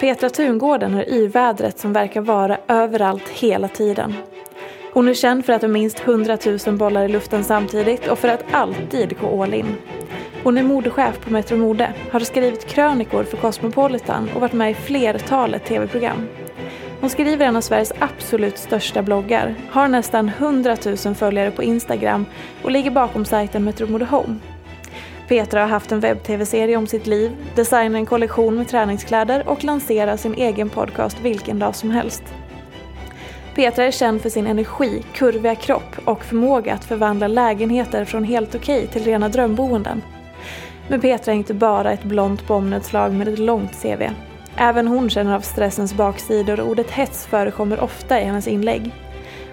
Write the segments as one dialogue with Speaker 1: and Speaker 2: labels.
Speaker 1: Petra Tungården har yrvädret som verkar vara överallt hela tiden. Hon är känd för att ha minst 100 000 bollar i luften samtidigt och för att alltid gå all in. Hon är modechef på Metro Mode, har skrivit krönikor för Cosmopolitan och varit med i flertalet tv-program. Hon skriver en av Sveriges absolut största bloggar, har nästan 100 000 följare på Instagram och ligger bakom sajten Metro Mode Home. Petra har haft en webb-tv-serie om sitt liv, designar en kollektion med träningskläder och lanserar sin egen podcast vilken dag som helst. Petra är känd för sin energi, kurviga kropp och förmåga att förvandla lägenheter från helt okej till rena drömboenden. Men Petra är inte bara ett blont bombnedslag med ett långt CV. Även hon känner av stressens baksidor och ordet hets förekommer ofta i hennes inlägg.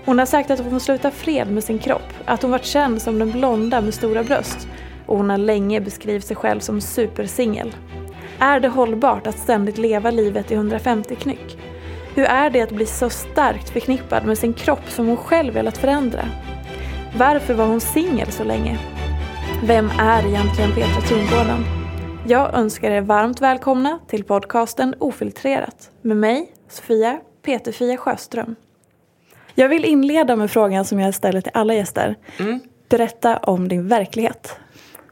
Speaker 1: Hon har sagt att hon får sluta fred med sin kropp, att hon varit känd som den blonda med stora bröst och hon har länge beskrivit sig själv som supersingel. Är det hållbart att ständigt leva livet i 150 knyck? Hur är det att bli så starkt förknippad med sin kropp som hon själv velat förändra? Varför var hon singel så länge? Vem är egentligen Petra Tungården? Jag önskar er varmt välkomna till podcasten Ofiltrerat med mig, Sofia Peterfia Sjöström. Jag vill inleda med frågan som jag ställer till alla gäster.
Speaker 2: Mm.
Speaker 1: Berätta om din verklighet.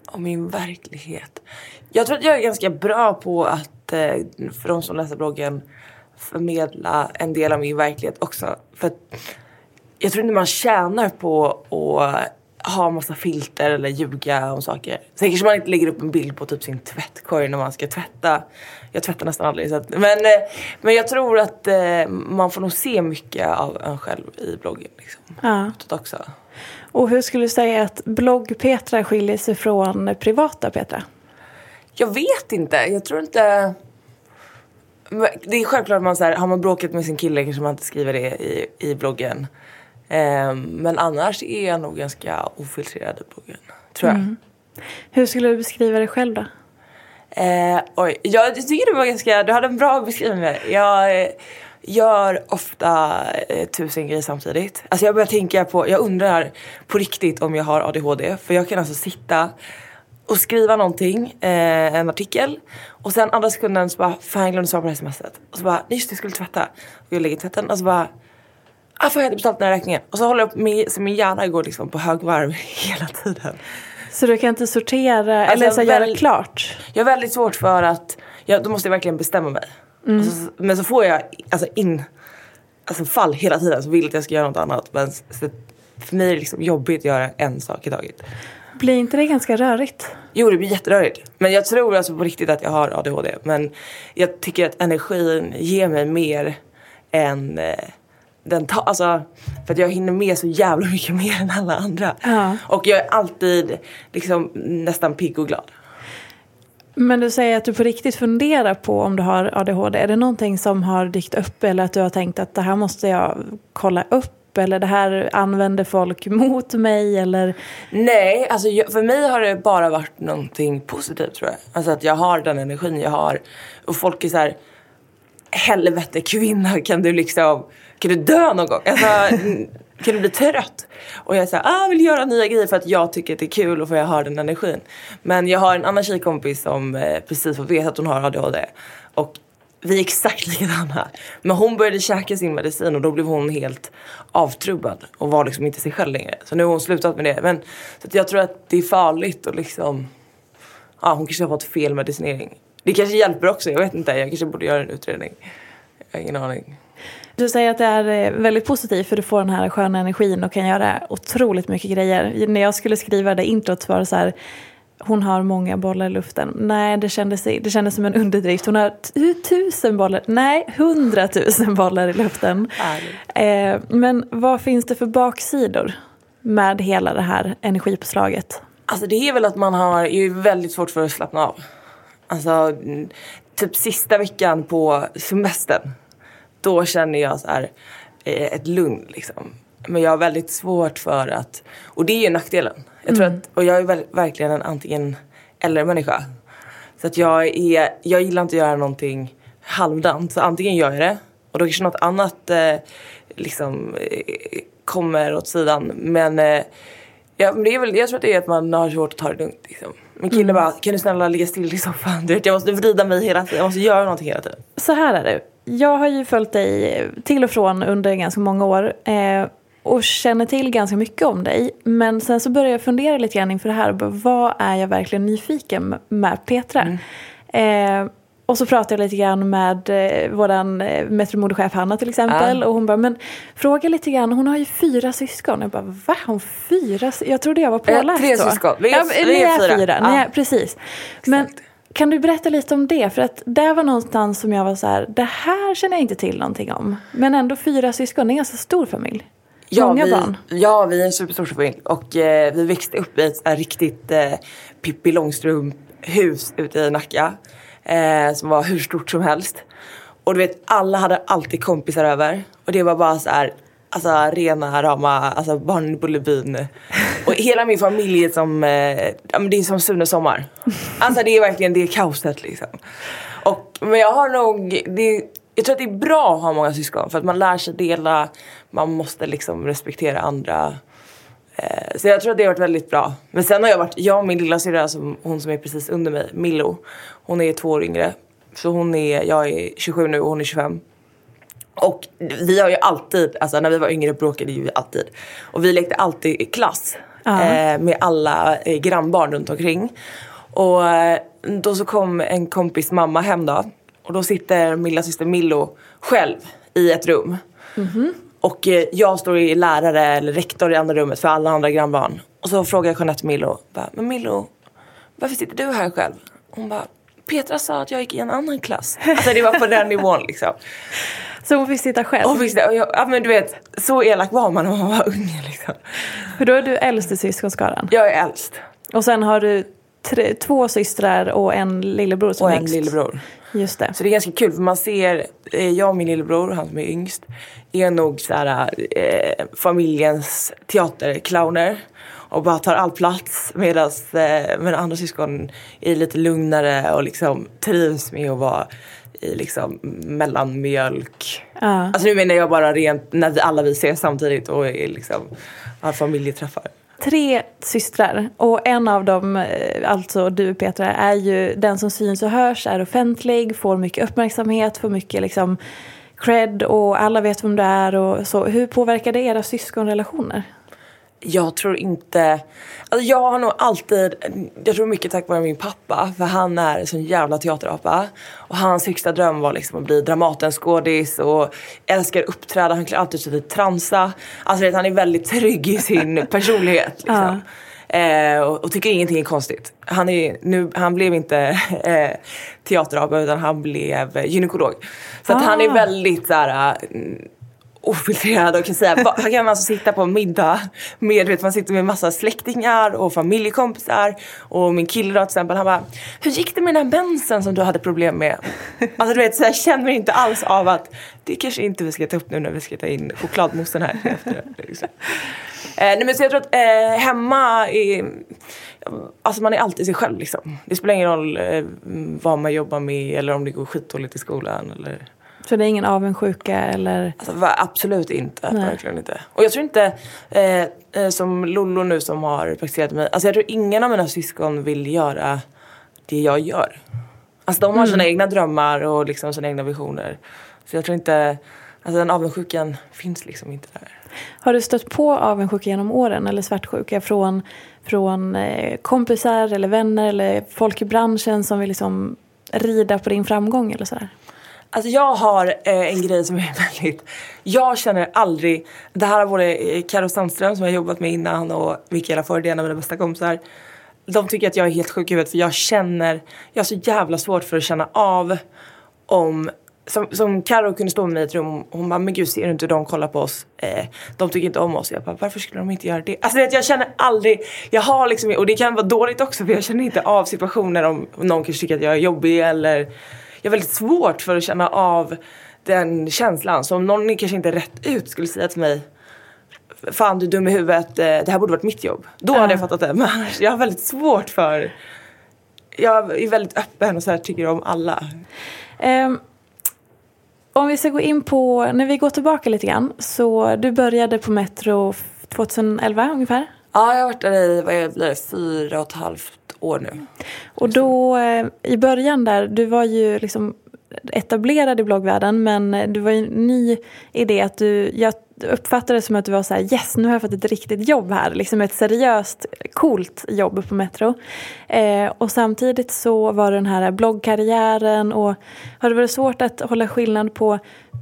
Speaker 2: Om min verklighet. Jag tror att jag är ganska bra på att, eh, för de som läser bloggen, förmedla en del av min verklighet också. För att jag tror inte man tjänar på att ha massa filter eller ljuga om saker. Sen kanske man inte lägger upp en bild på typ sin tvättkorg när man ska tvätta. Jag tvättar nästan aldrig. Så att, men, eh, men jag tror att eh, man får nog se mycket av en själv i bloggen. Liksom.
Speaker 1: Ja.
Speaker 2: Också.
Speaker 1: Och hur skulle du säga att blogg-Petra skiljer sig från privata Petra?
Speaker 2: Jag vet inte. Jag tror inte... Det är självklart att man så här, har man bråkat med sin kille kanske man inte skriver det i, i bloggen. Ehm, men annars är jag nog ganska ofiltrerad i bloggen. Tror jag.
Speaker 1: Hur skulle du beskriva dig själv då?
Speaker 2: Eh, oj, jag tycker du var ganska, du hade en bra beskrivning. Jag eh, gör ofta eh, tusen grejer samtidigt. Alltså jag börjar tänka på, jag undrar på riktigt om jag har ADHD. För jag kan alltså sitta och skriva någonting, eh, en artikel. Och sen andra sekunden så bara, fan jag glömde svara på det här smset. Och så bara, nej just det, jag skulle tvätta. Och jag lägger tvätten och så bara, ah får jag inte betalt den här räkningen? Och så håller jag med, så min hjärna går liksom på högvarv hela tiden.
Speaker 1: Så du kan inte sortera
Speaker 2: Alltså,
Speaker 1: eller så göra
Speaker 2: väl-
Speaker 1: klart?
Speaker 2: Jag har väldigt svårt för att, jag, då måste jag verkligen bestämma mig. Och så, men så får jag alltså in, alltså fall hela tiden så vill jag att jag ska göra något annat. Men så, för mig är det liksom jobbigt att göra en sak i taget.
Speaker 1: Blir inte det ganska rörigt?
Speaker 2: Jo det blir jätterörigt. Men jag tror alltså på riktigt att jag har ADHD. Men jag tycker att energin ger mig mer än, eh, den ta, alltså, för att jag hinner med så jävla mycket mer än alla andra.
Speaker 1: Ja.
Speaker 2: Och jag är alltid liksom nästan pigg och glad.
Speaker 1: Men du säger att du på riktigt funderar på om du har ADHD. Är det någonting som har dykt upp eller att du har tänkt att det här måste jag kolla upp eller det här använder folk mot mig eller?
Speaker 2: Nej, alltså jag, för mig har det bara varit någonting positivt tror jag. Alltså att jag har den energin jag har. Och folk är så här, helvete kvinna kan du liksom, kan du dö någon gång? Alltså, kan du bli trött? Och jag säger, ah, vill göra nya grejer för att jag tycker att det är kul och för jag har den energin. Men jag har en annan tjejkompis som eh, precis får veta att hon har ADHD. Och vi är exakt likadana. Men hon började käka sin medicin och då blev hon helt avtrubbad och var liksom inte sig själv längre. Så nu har hon slutat med det. Men så att jag tror att det är farligt och liksom, ja hon kanske har fått fel medicinering. Det kanske hjälper också, jag vet inte. Jag kanske borde göra en utredning. Jag har ingen aning.
Speaker 1: Du säger att det är eh, väldigt positivt för du får den här sköna energin och kan göra otroligt mycket grejer. När jag skulle skriva det introt var det så här hon har många bollar i luften. Nej, det kändes, det kändes som en underdrift. Hon har tusen bollar, nej, hundratusen bollar i luften. Eh, men vad finns det för baksidor med hela det här energipåslaget?
Speaker 2: Alltså det är väl att man har ju väldigt svårt för att slappna av. Alltså mm, typ sista veckan på semestern. Då känner jag så här, eh, ett lugn liksom. Men jag har väldigt svårt för att, och det är ju nackdelen. Jag tror att, och jag är väl, verkligen en antingen eller människa. Så att jag är, jag gillar inte att göra någonting halvdant. Så antingen gör jag det och då kanske något annat eh, liksom eh, kommer åt sidan. Men eh, Ja, men det är väl, jag tror att det är att man har svårt att ta det lugnt. Liksom. Min kille bara, kan du snälla ligga still i soffan? Du vet, jag måste vrida mig hela tiden, jag måste göra någonting hela tiden.
Speaker 1: Så här är det. Jag har ju följt dig till och från under ganska många år. Eh, och känner till ganska mycket om dig. Men sen så började jag fundera lite grann inför det här. Vad är jag verkligen nyfiken med Petra? Eh, och så pratade jag lite grann med eh, våran eh, metromodechef Hanna till exempel.
Speaker 2: Ja.
Speaker 1: Och hon bara, men fråga lite grann, hon har ju fyra syskon. Jag bara, va? Har hon fyra? Jag trodde jag var påläst
Speaker 2: tre
Speaker 1: så.
Speaker 2: syskon. Vi är-
Speaker 1: ja, men
Speaker 2: vi är
Speaker 1: är
Speaker 2: fyra.
Speaker 1: fyra.
Speaker 2: Ja.
Speaker 1: Är, precis. Men
Speaker 2: Exakt.
Speaker 1: Kan du berätta lite om det? För att det var någonstans som jag var så här, det här känner jag inte till någonting om. Men ändå fyra syskon, det är en ganska stor familj. Många
Speaker 2: vi,
Speaker 1: barn.
Speaker 2: Ja, vi är en superstor familj. Och eh, vi växte upp i ett riktigt eh, Pippi Långstrump-hus ute i Nacka. Eh, som var hur stort som helst. Och du vet, alla hade alltid kompisar över. Och det var bara så här, alltså rena rama, alltså barnen i Bullerbyn. Och hela min familj är som, eh, ja men det är som Sunes Sommar. Alltså det är verkligen det kaoset liksom. Och, men jag har nog, det, jag tror att det är bra att ha många syskon för att man lär sig dela, man måste liksom respektera andra. Eh, så jag tror att det har varit väldigt bra. Men sen har jag varit, jag och min lilla syrra, som, hon som är precis under mig, Milo, hon är två år yngre. Så hon är, jag är 27 nu och hon är 25. Och vi har ju alltid, alltså när vi var yngre bråkade ju vi alltid. Och vi lekte alltid i klass
Speaker 1: Ja.
Speaker 2: eh, med alla eh, grannbarn runt omkring. Och eh, då så kom en kompis mamma hem då. Och då sitter min lilla syster Millo själv i ett rum. Och eh, jag står i lärare eller rektor i andra rummet för alla andra grannbarn. Och så frågar jag Jeanette Millo, bara, men Millo, varför sitter du här själv? Hon bara, Petra sa att jag gick i en annan klass. Alltså det var på den nivån liksom.
Speaker 1: Så hon fick sitta själv.
Speaker 2: Och visst, och jag, ja men du vet, så elak var man när man var ung liksom.
Speaker 1: För då är du äldst i syskonskaran.
Speaker 2: Jag är äldst
Speaker 1: Och sen har du tre, två systrar och en lillebror som
Speaker 2: och
Speaker 1: är
Speaker 2: en lillebror.
Speaker 1: Just det.
Speaker 2: Så det är ganska kul för man ser, eh, jag och min lillebror, han som är yngst, är nog så här, eh, familjens teaterclowner och bara tar all plats medan eh, mina andra syskon är lite lugnare och liksom trivs med att vara i liksom mellanmjölk.
Speaker 1: Ja.
Speaker 2: Alltså nu menar jag bara rent när vi alla vi ses samtidigt och är liksom har familjeträffar.
Speaker 1: Tre systrar och en av dem, eh, alltså du Petra, är ju den som syns och hörs, är offentlig, får mycket uppmärksamhet, får mycket liksom cred och alla vet vem du är och så. Hur påverkar det era syskonrelationer?
Speaker 2: Jag tror inte... Alltså jag har nog alltid... Jag tror mycket tack vare min pappa. För han är en sån jävla teaterapa. Och hans högsta dröm var liksom att bli Dramatenskådis och älskar uppträda. Han klär alltid i transa. Alltså vet, han är väldigt trygg i sin personlighet. Liksom. Eh, och, och tycker ingenting är konstigt. Han, är, nu, han blev inte eh, teaterapa utan han blev gynekolog. Så att han är
Speaker 1: Ah.
Speaker 2: väldigt så här, mm, ofiltrerad och kan säga, här kan man alltså sitta på en middag med, vet, man sitter med massa släktingar och familjekompisar och min kille då till exempel, han bara, hur gick det med den här mensen som du hade problem med? Alltså du vet, så jag känner inte alls av att det kanske inte vi ska ta upp nu när vi ska ta in chokladmoussen här efter. Liksom. Eh, nej men så jag tror att eh, hemma är, alltså man är alltid sig själv liksom. Det spelar ingen roll eh, vad man jobbar med eller om det går skitdåligt i skolan eller
Speaker 1: så det är ingen avundsjuka eller?
Speaker 2: Alltså, absolut inte. Nej. Verkligen inte. Och jag tror inte, eh, eh, som Lollo nu som har praktiserat mig, alltså jag tror ingen av mina syskon vill göra det jag gör. Alltså de har mm. sina egna drömmar och liksom sina egna visioner. Så jag tror inte, alltså den avundsjukan finns liksom inte där.
Speaker 1: Har du stött på avundsjuka genom åren eller svartsjuka från, från eh, kompisar eller vänner eller folk i branschen som vill liksom rida på din framgång eller sådär?
Speaker 2: Alltså jag har eh, en grej som är väldigt... Jag känner aldrig... Det här har både eh, Karo Sandström som jag jobbat med innan och Mikaela Ford, en av mina bästa kompisar. De tycker att jag är helt sjuk i huvudet för jag känner... Jag har så jävla svårt för att känna av om... Som, som Karo kunde stå med mig i ett rum hon bara, men gud ser du inte hur de kollar på oss? Eh, de tycker inte om oss. Jag bara, varför skulle de inte göra det? Alltså vet, jag känner aldrig, jag har liksom, och det kan vara dåligt också för jag känner inte av situationer om någon kanske tycker att jag är jobbig eller jag har väldigt svårt för att känna av den känslan. Så om någon kanske inte rätt ut skulle säga till mig Fan du är dum i huvudet, eh, det här borde varit mitt jobb. Då hade jag fattat det. Men jag har väldigt svårt för Jag är väldigt öppen och så här, tycker om alla.
Speaker 1: Um, om vi ska gå in på, när vi går tillbaka lite grann. Så du började på Metro 2011 ungefär?
Speaker 2: Ja, jag har varit där i vad är det, fyra och ett halvt år nu.
Speaker 1: Och då eh, i början där, du var ju liksom etablerad i bloggvärlden men eh, du var ju ny i det att du, jag uppfattade det som att du var så här, yes nu har jag fått ett riktigt jobb här, liksom ett seriöst coolt jobb på Metro. Eh, och samtidigt så var det den här bloggkarriären och har det varit svårt att hålla skillnad på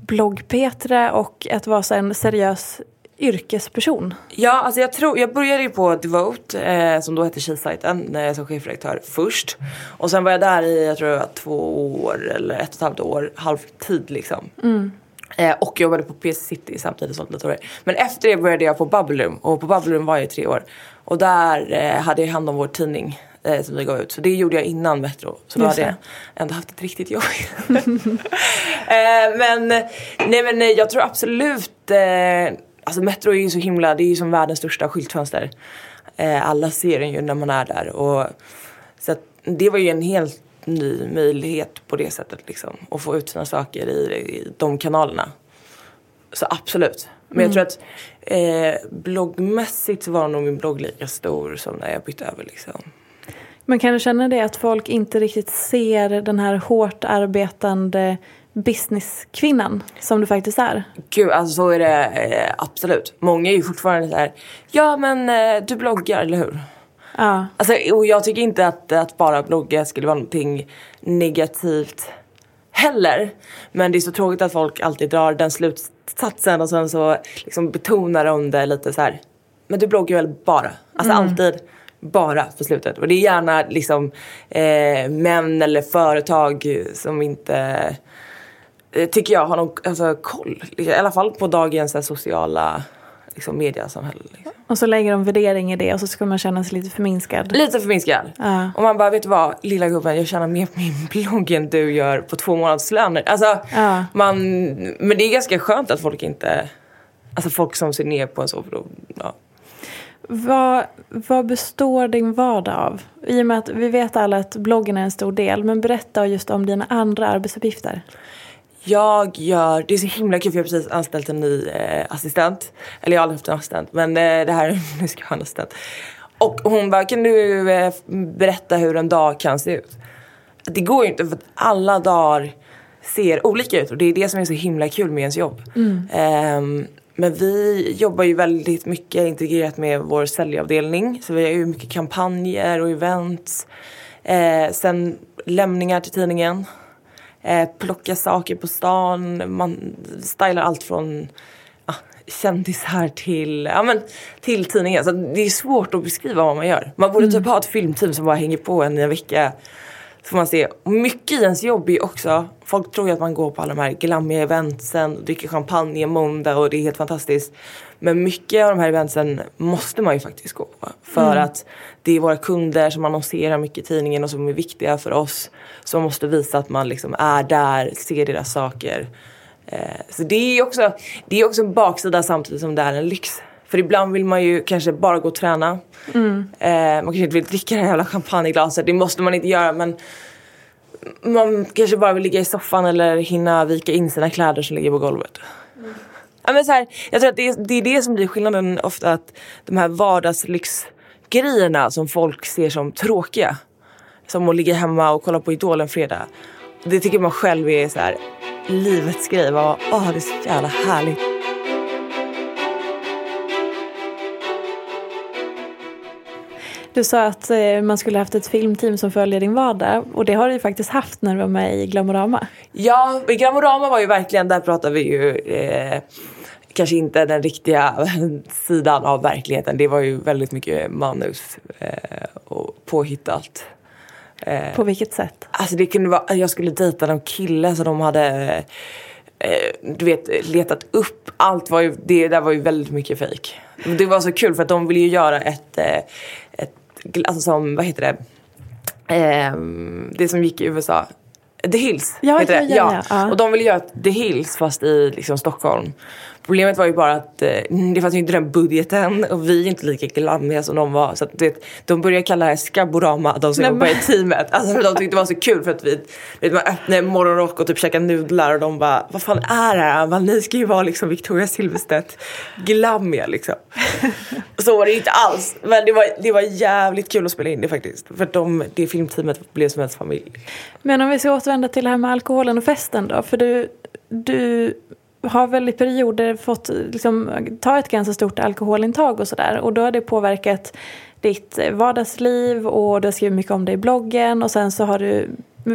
Speaker 1: blogg-Petra och att vara så en seriös yrkesperson?
Speaker 2: Ja, alltså jag tror, jag började ju på Devote eh, som då hette Tjejsajten eh, som chefredaktör först. Och sen var jag där i, jag tror det var två år eller ett och ett halvt år, halvtid liksom. Mm. Eh, och jobbade på PC City samtidigt som datorer. Men efter det började jag på Bubble Room och på Bubble Room var jag i tre år. Och där eh, hade jag hand om vår tidning eh, som vi gav ut. Så det gjorde jag innan Metro. Så då hade jag ändå haft ett riktigt jobb. eh, men, nej men jag tror absolut Alltså Metro är ju så himla, det är ju som världens största skyltfönster. Eh, alla ser den ju när man är där. Och, så att det var ju en helt ny möjlighet på det sättet liksom. Att få ut sina saker i, i de kanalerna. Så absolut. Men mm. jag tror att eh, bloggmässigt var nog min blogg lika stor som när jag bytte över liksom.
Speaker 1: Men kan du känna det att folk inte riktigt ser den här hårt arbetande businesskvinnan som du faktiskt är.
Speaker 2: Gud, alltså så är det eh, absolut. Många är ju fortfarande så här, ja men eh, du bloggar, eller hur? Ja. Alltså, och jag tycker inte att, att bara blogga skulle vara någonting negativt heller. Men det är så tråkigt att folk alltid drar den slutsatsen och sen så liksom betonar de det lite så här. Men du bloggar väl bara? Alltså mm. alltid bara på slutet. Och det är gärna liksom eh, män eller företag som inte tycker jag har någon alltså, koll. I alla fall på dagens här, sociala liksom, mediasamhälle. Liksom.
Speaker 1: Och så lägger de värdering i det och så ska man känna sig lite förminskad.
Speaker 2: Lite förminskad. Ja. Och man bara, vet du vad lilla gubben jag tjänar mer på min blogg än du gör på två månaders löner. Alltså, ja. man, men det är ganska skönt att folk inte, alltså folk som ser ner på en så. För då, ja.
Speaker 1: Vad, vad består din vardag av? I och med att vi vet alla att bloggen är en stor del, men berätta just om dina andra arbetsuppgifter.
Speaker 2: Jag gör, det är så himla kul för jag har precis anställt en ny eh, assistent. Eller jag har aldrig haft en assistent men eh, det här, nu ska jag ha en assistent. Och hon bara, kan du eh, berätta hur en dag kan se ut? Det går ju inte för att alla dagar ser olika ut och det är det som är så himla kul med ens jobb. Mm. Um, men vi jobbar ju väldigt mycket integrerat med vår säljavdelning. Så vi har ju mycket kampanjer och events. Eh, sen lämningar till tidningen eh, plocka saker på stan. Man stylar allt från ja, kändisar till, ja, men, till tidningen. Så det är svårt att beskriva vad man gör. Man borde mm. typ ha ett filmteam som bara hänger på en i en vecka. Så får man se. Mycket i ens jobb är också, folk tror ju att man går på alla de här glammiga eventsen och dricker champagne måndag och det är helt fantastiskt. Men mycket av de här eventsen måste man ju faktiskt gå på. För
Speaker 1: Mm.
Speaker 2: att det är våra kunder som annonserar mycket i tidningen och som är viktiga för oss. Man måste visa att man liksom är där, ser deras saker. Eh, så det är också, det är också en baksida samtidigt som det är en lyx. För ibland vill man ju kanske bara gå och träna. Eh, man kanske inte vill dricka det här jävla champagneglaset, det måste man inte göra men man kanske bara vill ligga i soffan eller hinna vika in sina kläder som ligger på golvet. Ja, men så här, jag tror att det är, det är det som blir skillnaden ofta att de här vardagslyxgrejerna som folk ser som tråkiga. Som att ligga hemma och kolla på Idol en fredag. Det tycker man själv är så här, livets grej. Åh, det är så jävla härligt.
Speaker 1: Du sa att eh, man skulle haft ett filmteam som följer din vardag och det har du ju faktiskt haft när du var med i Glamorama.
Speaker 2: Ja, i Gramorama var ju verkligen, där pratar vi ju eh, kanske inte den riktiga sidan av verkligheten. Det var ju väldigt mycket manus eh, och påhittat. Eh,
Speaker 1: På vilket sätt?
Speaker 2: Alltså det kunde vara, jag skulle dejta någon kille så de hade eh, du vet, letat upp. Allt var ju, det där var ju väldigt mycket fejk. Det var så kul för att de ville ju göra ett, eh, ett alltså som, vad heter det? Ehm, det som gick i USA. The Hills
Speaker 1: Ja,
Speaker 2: heter
Speaker 1: ja,
Speaker 2: det.
Speaker 1: ja, ja.
Speaker 2: Och de ville göra The Hills fast i liksom, Stockholm. Problemet var ju bara att eh, det fanns ju inte den budgeten och vi är inte lika glammiga som de var. Så att, du vet, de började kalla det här Skaborama, de som jobbar i teamet. Alltså för de tyckte det var så kul för att vi, vet, man öppnade morgonrock och typ käkade nudlar och de bara, vad fan är det här? Man, ni ska ju vara liksom Victoria Silvstedt glammiga liksom. så var det inte alls. Men det var, det var jävligt kul att spela in det faktiskt. För att de, det filmteamet blev som ens familj.
Speaker 1: Men om vi ska återvända till det här med alkoholen och festen då. För du, du har väl i perioder fått liksom, ta ett ganska stort alkoholintag och sådär. Och då har det påverkat ditt vardagsliv och du har skrivit mycket om det i bloggen. Och sen så har du,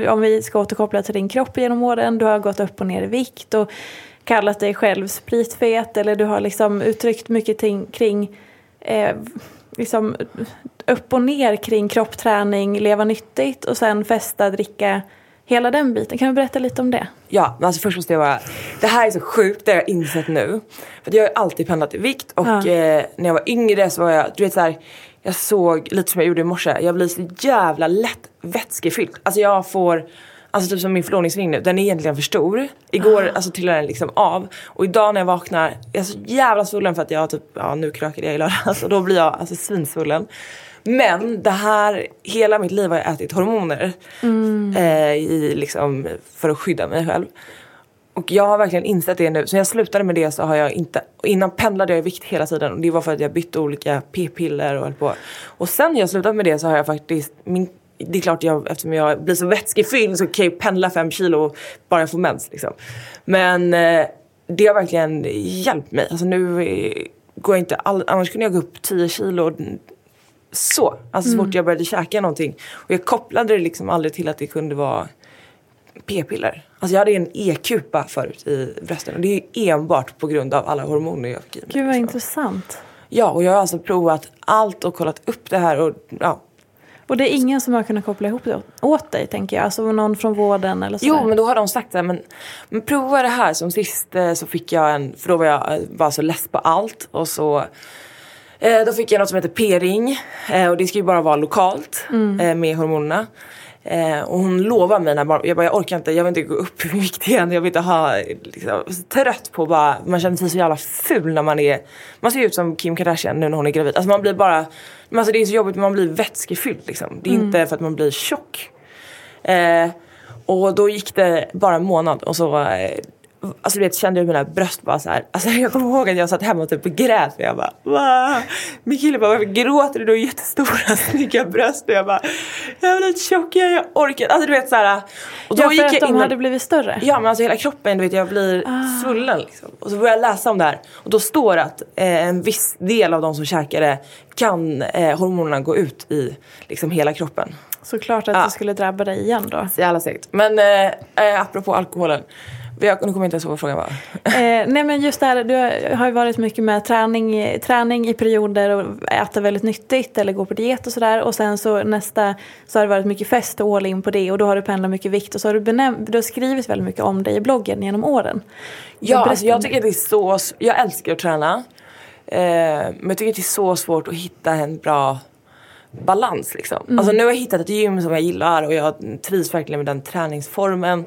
Speaker 1: om vi ska återkoppla till din kropp genom åren, du har gått upp och ner i vikt och kallat dig själv spritfet. Eller du har liksom uttryckt mycket ting kring eh, liksom upp och ner kring kroppträning, leva nyttigt och sen festa, dricka. Hela den biten. Kan du berätta lite om det?
Speaker 2: Ja, men alltså först måste jag bara... Det här är så sjukt, det har jag insett nu. För jag har ju alltid pendlat i vikt och
Speaker 1: Ja.
Speaker 2: eh, när jag var yngre så var jag, du vet så här, jag såg lite som jag gjorde i morse, jag blir så jävla lätt vätskefylld. Alltså jag får, alltså typ som min förlovningsring nu, den är egentligen för stor. Igår alltså trillade den liksom av och idag när jag vaknar, jag är så jävla svullen för att jag typ, ja nu krökade jag i lördags och då blir jag alltså svinsvullen. Men det här, hela mitt liv har jag ätit hormoner eh, i, liksom, för att skydda mig själv. Och jag har verkligen insett det nu. Så när jag slutade med det så har jag inte... Innan pendlade jag i vikt hela tiden. Och det var för att jag bytte olika p-piller och höll på. Och sen när jag slutade med det så har jag faktiskt... Min, det är klart jag, eftersom jag blir så vätskefylld så kan jag ju pendla fem kilo bara jag får mens. Liksom. Men eh, det har verkligen hjälpt mig. Alltså nu går jag inte... All, annars kunde jag gå upp 10 kilo så. Alltså så fort jag började käka någonting. Och jag kopplade det liksom aldrig till att det kunde vara p-piller. Alltså jag hade en e-kupa förut i brösten och det är enbart på grund av alla hormoner jag fick i mig.
Speaker 1: Gud vad
Speaker 2: liksom.
Speaker 1: intressant.
Speaker 2: Ja, och jag har alltså provat allt och kollat upp det här och ja.
Speaker 1: Och det är ingen som har kunnat koppla ihop det åt dig tänker jag. Alltså någon från vården eller sådär.
Speaker 2: Jo, men då har de sagt det här, men, men prova det här. Som sist eh, så fick jag en, för då var jag eh, bara så less på allt och så eh, då fick jag något som heter p-ring eh, och det ska ju bara vara lokalt eh, med hormonerna. Och hon lovar mig när jag bara, jag orkar inte, jag vill inte gå upp i vikt igen. Jag vill inte ha, liksom, trött på bara, man känner sig så jävla ful när man är, man ser ut som Kim Kardashian nu när hon är gravid. Alltså man blir bara, men alltså det är så jobbigt, man blir vätskefylld liksom. Det är inte för att man blir tjock. Och då gick det bara en månad och så Alltså du vet, kände jag mina bröst bara så här. Alltså jag kommer ihåg att jag satt hemma och typ grät. Och jag bara, Va? Min kille bara, varför gråter du? Du har jättestora snygga bröst. Och jag bara, jag vill inte tjock, jag, jag orkar Alltså du vet så här. Och
Speaker 1: ja, för att
Speaker 2: jag
Speaker 1: de
Speaker 2: in-
Speaker 1: hade blivit större.
Speaker 2: Ja men alltså hela kroppen, du vet jag blir svullen liksom. Och så börjar jag läsa om det här. Och då står det att eh, en viss del av de som käkar det kan eh, hormonerna gå ut i liksom hela kroppen.
Speaker 1: Såklart att
Speaker 2: Ja.
Speaker 1: det skulle drabba dig igen då.
Speaker 2: Så jävla segt. Men eh, eh, apropå alkoholen. Jag, nu kommer jag inte ens ihåg vad frågan var.
Speaker 1: Eh, nej men just det här, du har ju varit mycket med träning, träning i perioder och äter väldigt nyttigt eller går på diet och sådär. Och sen så nästa så har det varit mycket fest och all in på det och då har du pendlat mycket vikt och så har du, benäm- du har skrivit väldigt mycket om dig i bloggen genom åren.
Speaker 2: Ja, alltså jag tycker det är så, jag älskar att träna. Eh, men jag tycker det är så svårt att hitta en bra balans liksom. Alltså nu har jag hittat ett gym som jag gillar och jag trivs verkligen med den träningsformen.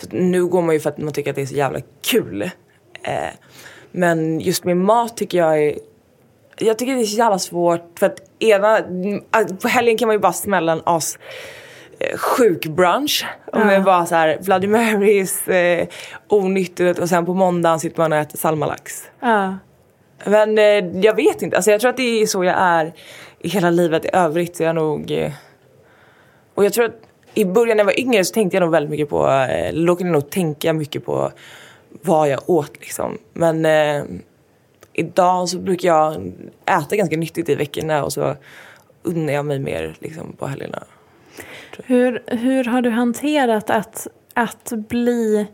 Speaker 2: Så nu går man ju för att man tycker att det är så jävla kul. Eh, men just med mat tycker jag är jag tycker det är så jävla svårt för att ena, mm, på helgen kan man ju bara smälla en as eh, sjuk brunch. Och med bara så här Bloody Marys, eh, onyttigt och sen på måndagen sitter man och äter salmalax.
Speaker 1: Ja.
Speaker 2: Men eh, jag vet inte, alltså jag tror att det är så jag är i hela livet i övrigt. Så jag nog... Eh, och jag tror att i början när jag var yngre så tänkte jag nog väldigt mycket på, eh, jag nog tänka mycket på vad jag åt liksom. Men eh, idag så brukar jag äta ganska nyttigt i veckorna och så unnar jag mig mer liksom på helgerna.
Speaker 1: Hur, hur har du hanterat att, att bli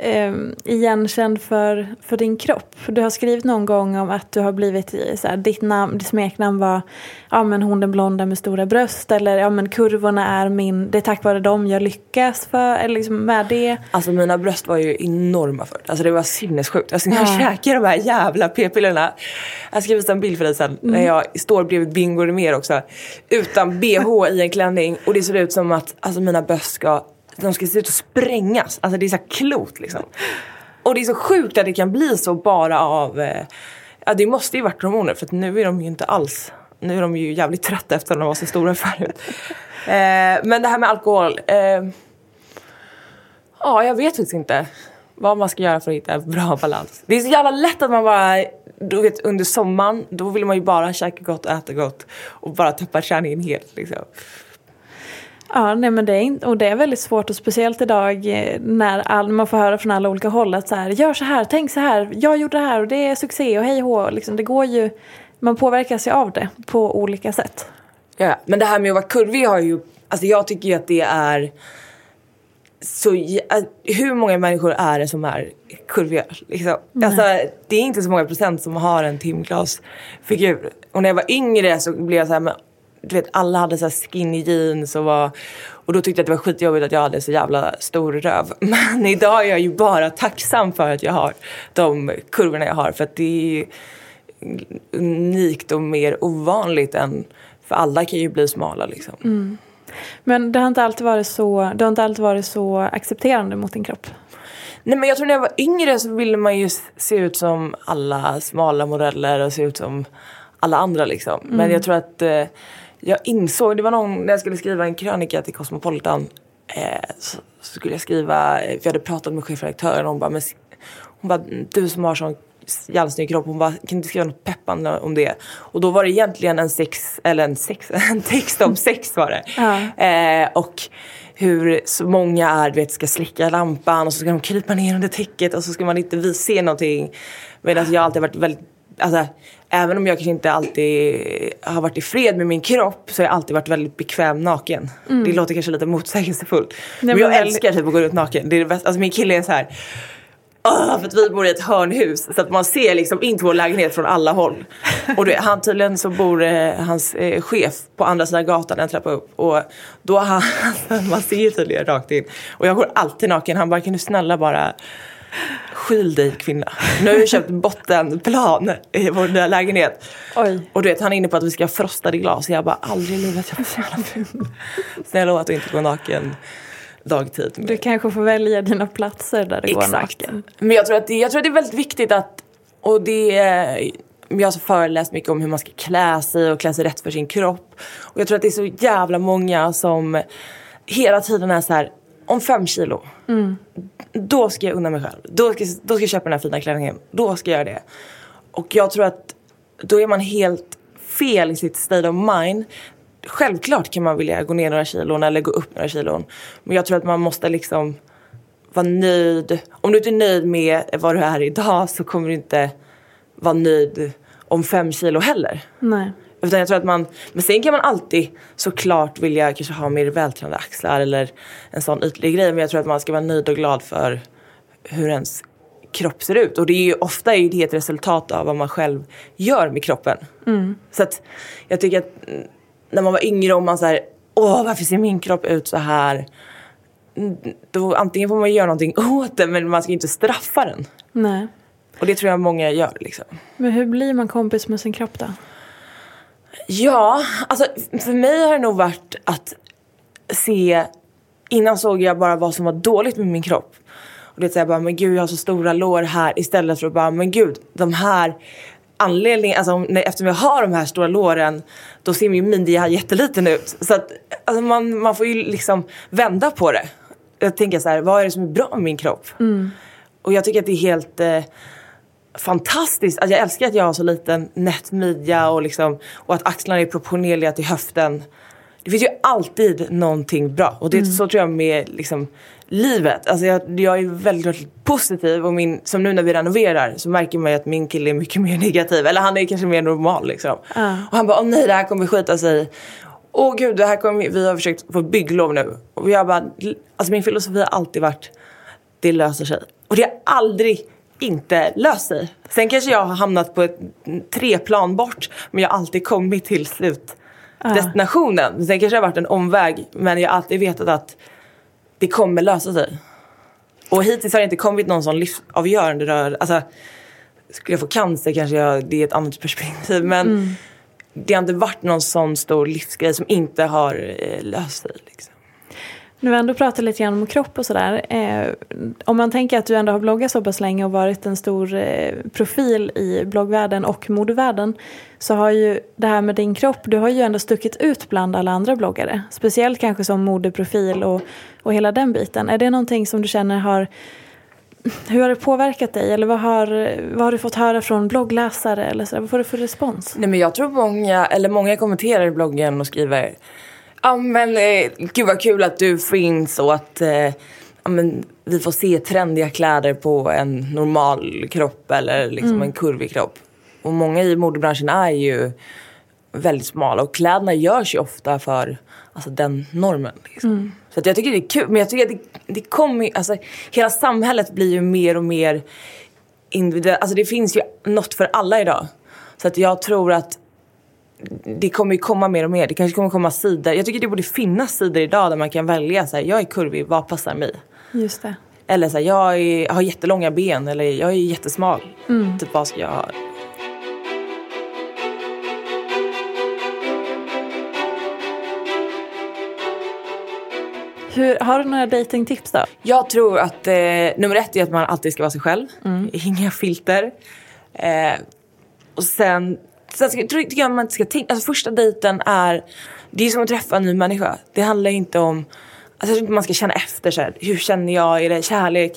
Speaker 1: eh, igenkänd för, för din kropp? Du har skrivit någon gång om att du har blivit, i- så här, ditt, namn, ditt smeknamn var ja, men hon den blonda med stora bröst eller ja, men kurvorna är min, det är tack vare dem jag lyckas för, eller liksom med det.
Speaker 2: Alltså mina bröst var ju enorma förut. Alltså det var sinnessjukt. Alltså när jag
Speaker 1: Ja.
Speaker 2: käkar de här jävla p-pillerna. Jag ska visa en bild för dig sen. När jag står bredvid Bingo mer också. Utan bh i en klänning. Och det ser ut som att alltså mina bröst ska, de ska se ut att sprängas. Alltså det är så här klot liksom. Och det är så sjukt att det kan bli så bara av, eh, ja det måste ju varit hormoner för nu är de ju inte alls, nu är de ju jävligt trötta efter att de var så stora förut. Eh, men det här med alkohol. Eh, Ja, jag vet faktiskt inte vad man ska göra för att hitta en bra balans. Det är så jävla lätt att man bara, du vet under sommaren, då vill man ju bara käka gott och äta gott och bara tappa träningen helt liksom.
Speaker 1: Ja, nej, men det är, inte- och det är väldigt svårt och speciellt idag eh, när all, man får höra från alla olika håll att så här, gör så här, tänk så här, jag gjorde det här och det är succé och hej och hå. Liksom, det går ju, man påverkas ju av det på olika sätt.
Speaker 2: Ja, men det här med att vara kurvig har ju, alltså jag tycker ju att det är så, hur många människor är det som är kurviga? Liksom? Alltså, det är inte så många procent som har en timglasfigur. Och när jag var yngre så blev jag så här, men, du vet alla hade så här skinny jeans och var, och då tyckte jag att det var skitjobbigt att jag hade så jävla stor röv. Men idag är jag ju bara tacksam för att jag har de kurvorna jag har för att det är unikt och mer ovanligt än för alla kan ju bli smala liksom.
Speaker 1: Men det har inte alltid varit så, du har inte alltid varit så accepterande mot din kropp.
Speaker 2: Nej men jag tror när jag var yngre så ville man ju se ut som alla smala modeller och se ut som alla andra liksom. Men jag tror att eh, jag insåg, det var någon, när jag skulle skriva en krönika till Cosmopolitan eh, så, så skulle jag skriva, för jag hade pratat med chefredaktören och hon bara, men, hon bara du som har sån jävla snygg kropp, hon bara kan du inte skriva något peppande om det? Och då var det egentligen en sex, eller en sex, en text om sex var det.
Speaker 1: Ja.
Speaker 2: Eh, och hur så många är, du vet, ska slicka lampan och så ska de krypa ner under täcket och så ska man inte vi- se någonting. Medan jag alltid varit väldigt, alltså även om jag kanske inte alltid har varit i fred med min kropp så har jag alltid varit väldigt bekväm naken. Det låter kanske lite motsägelsefullt. men
Speaker 1: men
Speaker 2: jag
Speaker 1: väldigt-
Speaker 2: älskar typ att gå ut naken. Det är det bästa. Alltså min kille är så här. "Åh, för att vi bor i ett hörnhus så att man ser liksom in till vår lägenhet från alla håll. Och det, han tydligen så bor eh, hans eh, chef på andra sidan gatan en trappa upp. Och då har han, man ser ju tydligen rakt in. Och jag går alltid naken. Han bara, kan du snälla bara skyl dig kvinna. Nu har jag köpt bottenplan i vår nya lägenhet.
Speaker 1: Oj.
Speaker 2: Och du vet han är inne på att vi ska ha frostade glas. Jag bara, aldrig i livet. Jag är så jävla ful. Snälla lova att du inte går naken dagtid.
Speaker 1: Du kanske får välja dina platser där du går naken.
Speaker 2: Men jag tror, att det, jag tror att det är väldigt viktigt att, och det är, jag har så föreläst mycket om hur man ska klä sig och klä sig rätt för sin kropp. Och jag tror att det är så jävla många som hela tiden är så här, om fem kilo, då ska jag unna mig själv. Då ska, då ska jag köpa den här fina klänningen. Då ska jag göra det. Och jag tror att då är man helt fel i sitt state of mind. Självklart kan man vilja gå ner några kilon eller gå upp några kilon. Men jag tror att man måste liksom vara nöjd. Om du inte är nöjd med vad du är idag så kommer du inte vara nöjd om fem kilo heller.
Speaker 1: Nej.
Speaker 2: Utan jag tror att man, men sen kan man alltid såklart vilja kanske ha mer vältränade axlar eller en sån ytlig grej. Men jag tror att man ska vara nöjd och glad för hur ens kropp ser ut. Och det är ju, ofta är det ett resultat av vad man själv gör med kroppen. Så att jag tycker att mm, när man var yngre och man såhär, åh varför ser min kropp ut så här? Mm, Då antingen får man göra någonting åt det men man ska inte straffa den.
Speaker 1: Nej.
Speaker 2: Och det tror jag många gör liksom.
Speaker 1: Men hur blir man kompis med sin kropp då?
Speaker 2: Ja, alltså för mig har det nog varit att se... Innan såg jag bara vad som var dåligt med min kropp. Och det är bara, men gud jag har så stora lår här. Istället för att bara, men gud, de här anledningen, alltså när- eftersom jag har de här stora låren, då ser min midja jätteliten ut. Så att alltså man, man får ju liksom vända på det. Jag tänker så här, vad är det som är bra med min kropp? Och jag tycker att det är helt eh, fantastiskt. Alltså jag älskar att jag har så liten nätt midja och, liksom, och att axlarna är proportionerliga till höften. Det finns ju alltid någonting bra. Och det är så tror jag med liksom, livet. Alltså jag, jag är väldigt, väldigt positiv och min, som nu när vi renoverar så märker man ju att min kille är mycket mer negativ. Eller han är kanske mer normal liksom. Och han bara, åh nej det här kommer skita sig. Åh gud, det här kommer, vi har försökt få bygglov nu. Och jag bara, alltså min filosofi har alltid varit, det löser sig. Och det har aldrig inte löst sig. Sen kanske jag har hamnat på ett treplan bort men jag har alltid kommit till slutdestinationen. Sen kanske det har varit en omväg men jag har alltid vetat att det kommer lösa sig. Och hittills har det inte kommit någon sån livsavgörande rör. Alltså, skulle jag få cancer kanske jag, det är ett annat perspektiv men det har inte varit någon sån stor livsgrej som inte har eh, löst sig. Liksom.
Speaker 1: När vi ändå pratar lite grann om kropp och sådär. Eh, om man tänker att du ändå har bloggat så pass länge och varit en stor eh, profil i bloggvärlden och modevärlden så har ju det här med din kropp, du har ju ändå stuckit ut bland alla andra bloggare. Speciellt kanske som modeprofil och, och hela den biten. Är det någonting som du känner har hur har det påverkat dig? Eller vad har, vad har du fått höra från bloggläsare? Eller så där? Vad får du för respons?
Speaker 2: Nej men jag tror många, eller många kommenterar i bloggen och skriver Ja men eh, gud vad kul att du finns och att eh, ja, men, vi får se trendiga kläder på en normal kropp eller liksom en kurvig kropp. Och många i modebranschen är ju väldigt smala och kläderna görs ju ofta för alltså, den normen. Liksom. Så att jag tycker det är kul men jag tycker att det, det kommer alltså hela samhället blir ju mer och mer individuellt. Alltså det finns ju något för alla idag. Så att jag tror att det kommer ju komma mer och mer. Det kanske kommer komma sidor. Jag tycker det borde finnas sidor idag där man kan välja så här, jag är kurvig, vad passar mig?
Speaker 1: Just det.
Speaker 2: Eller så här, jag är, har jättelånga ben eller jag är jättesmal. Typ vad ska jag ha?
Speaker 1: Hur, har du några datingtips då?
Speaker 2: Jag tror att eh, nummer ett är att man alltid ska vara sig själv. Inga filter. Eh, och sen, sen ska, tycker jag man inte ska tänka, alltså första dejten är, det är som att träffa en ny människa. Det handlar inte om, alltså jag tror inte man ska känna efter så här, hur känner jag, är det kärlek?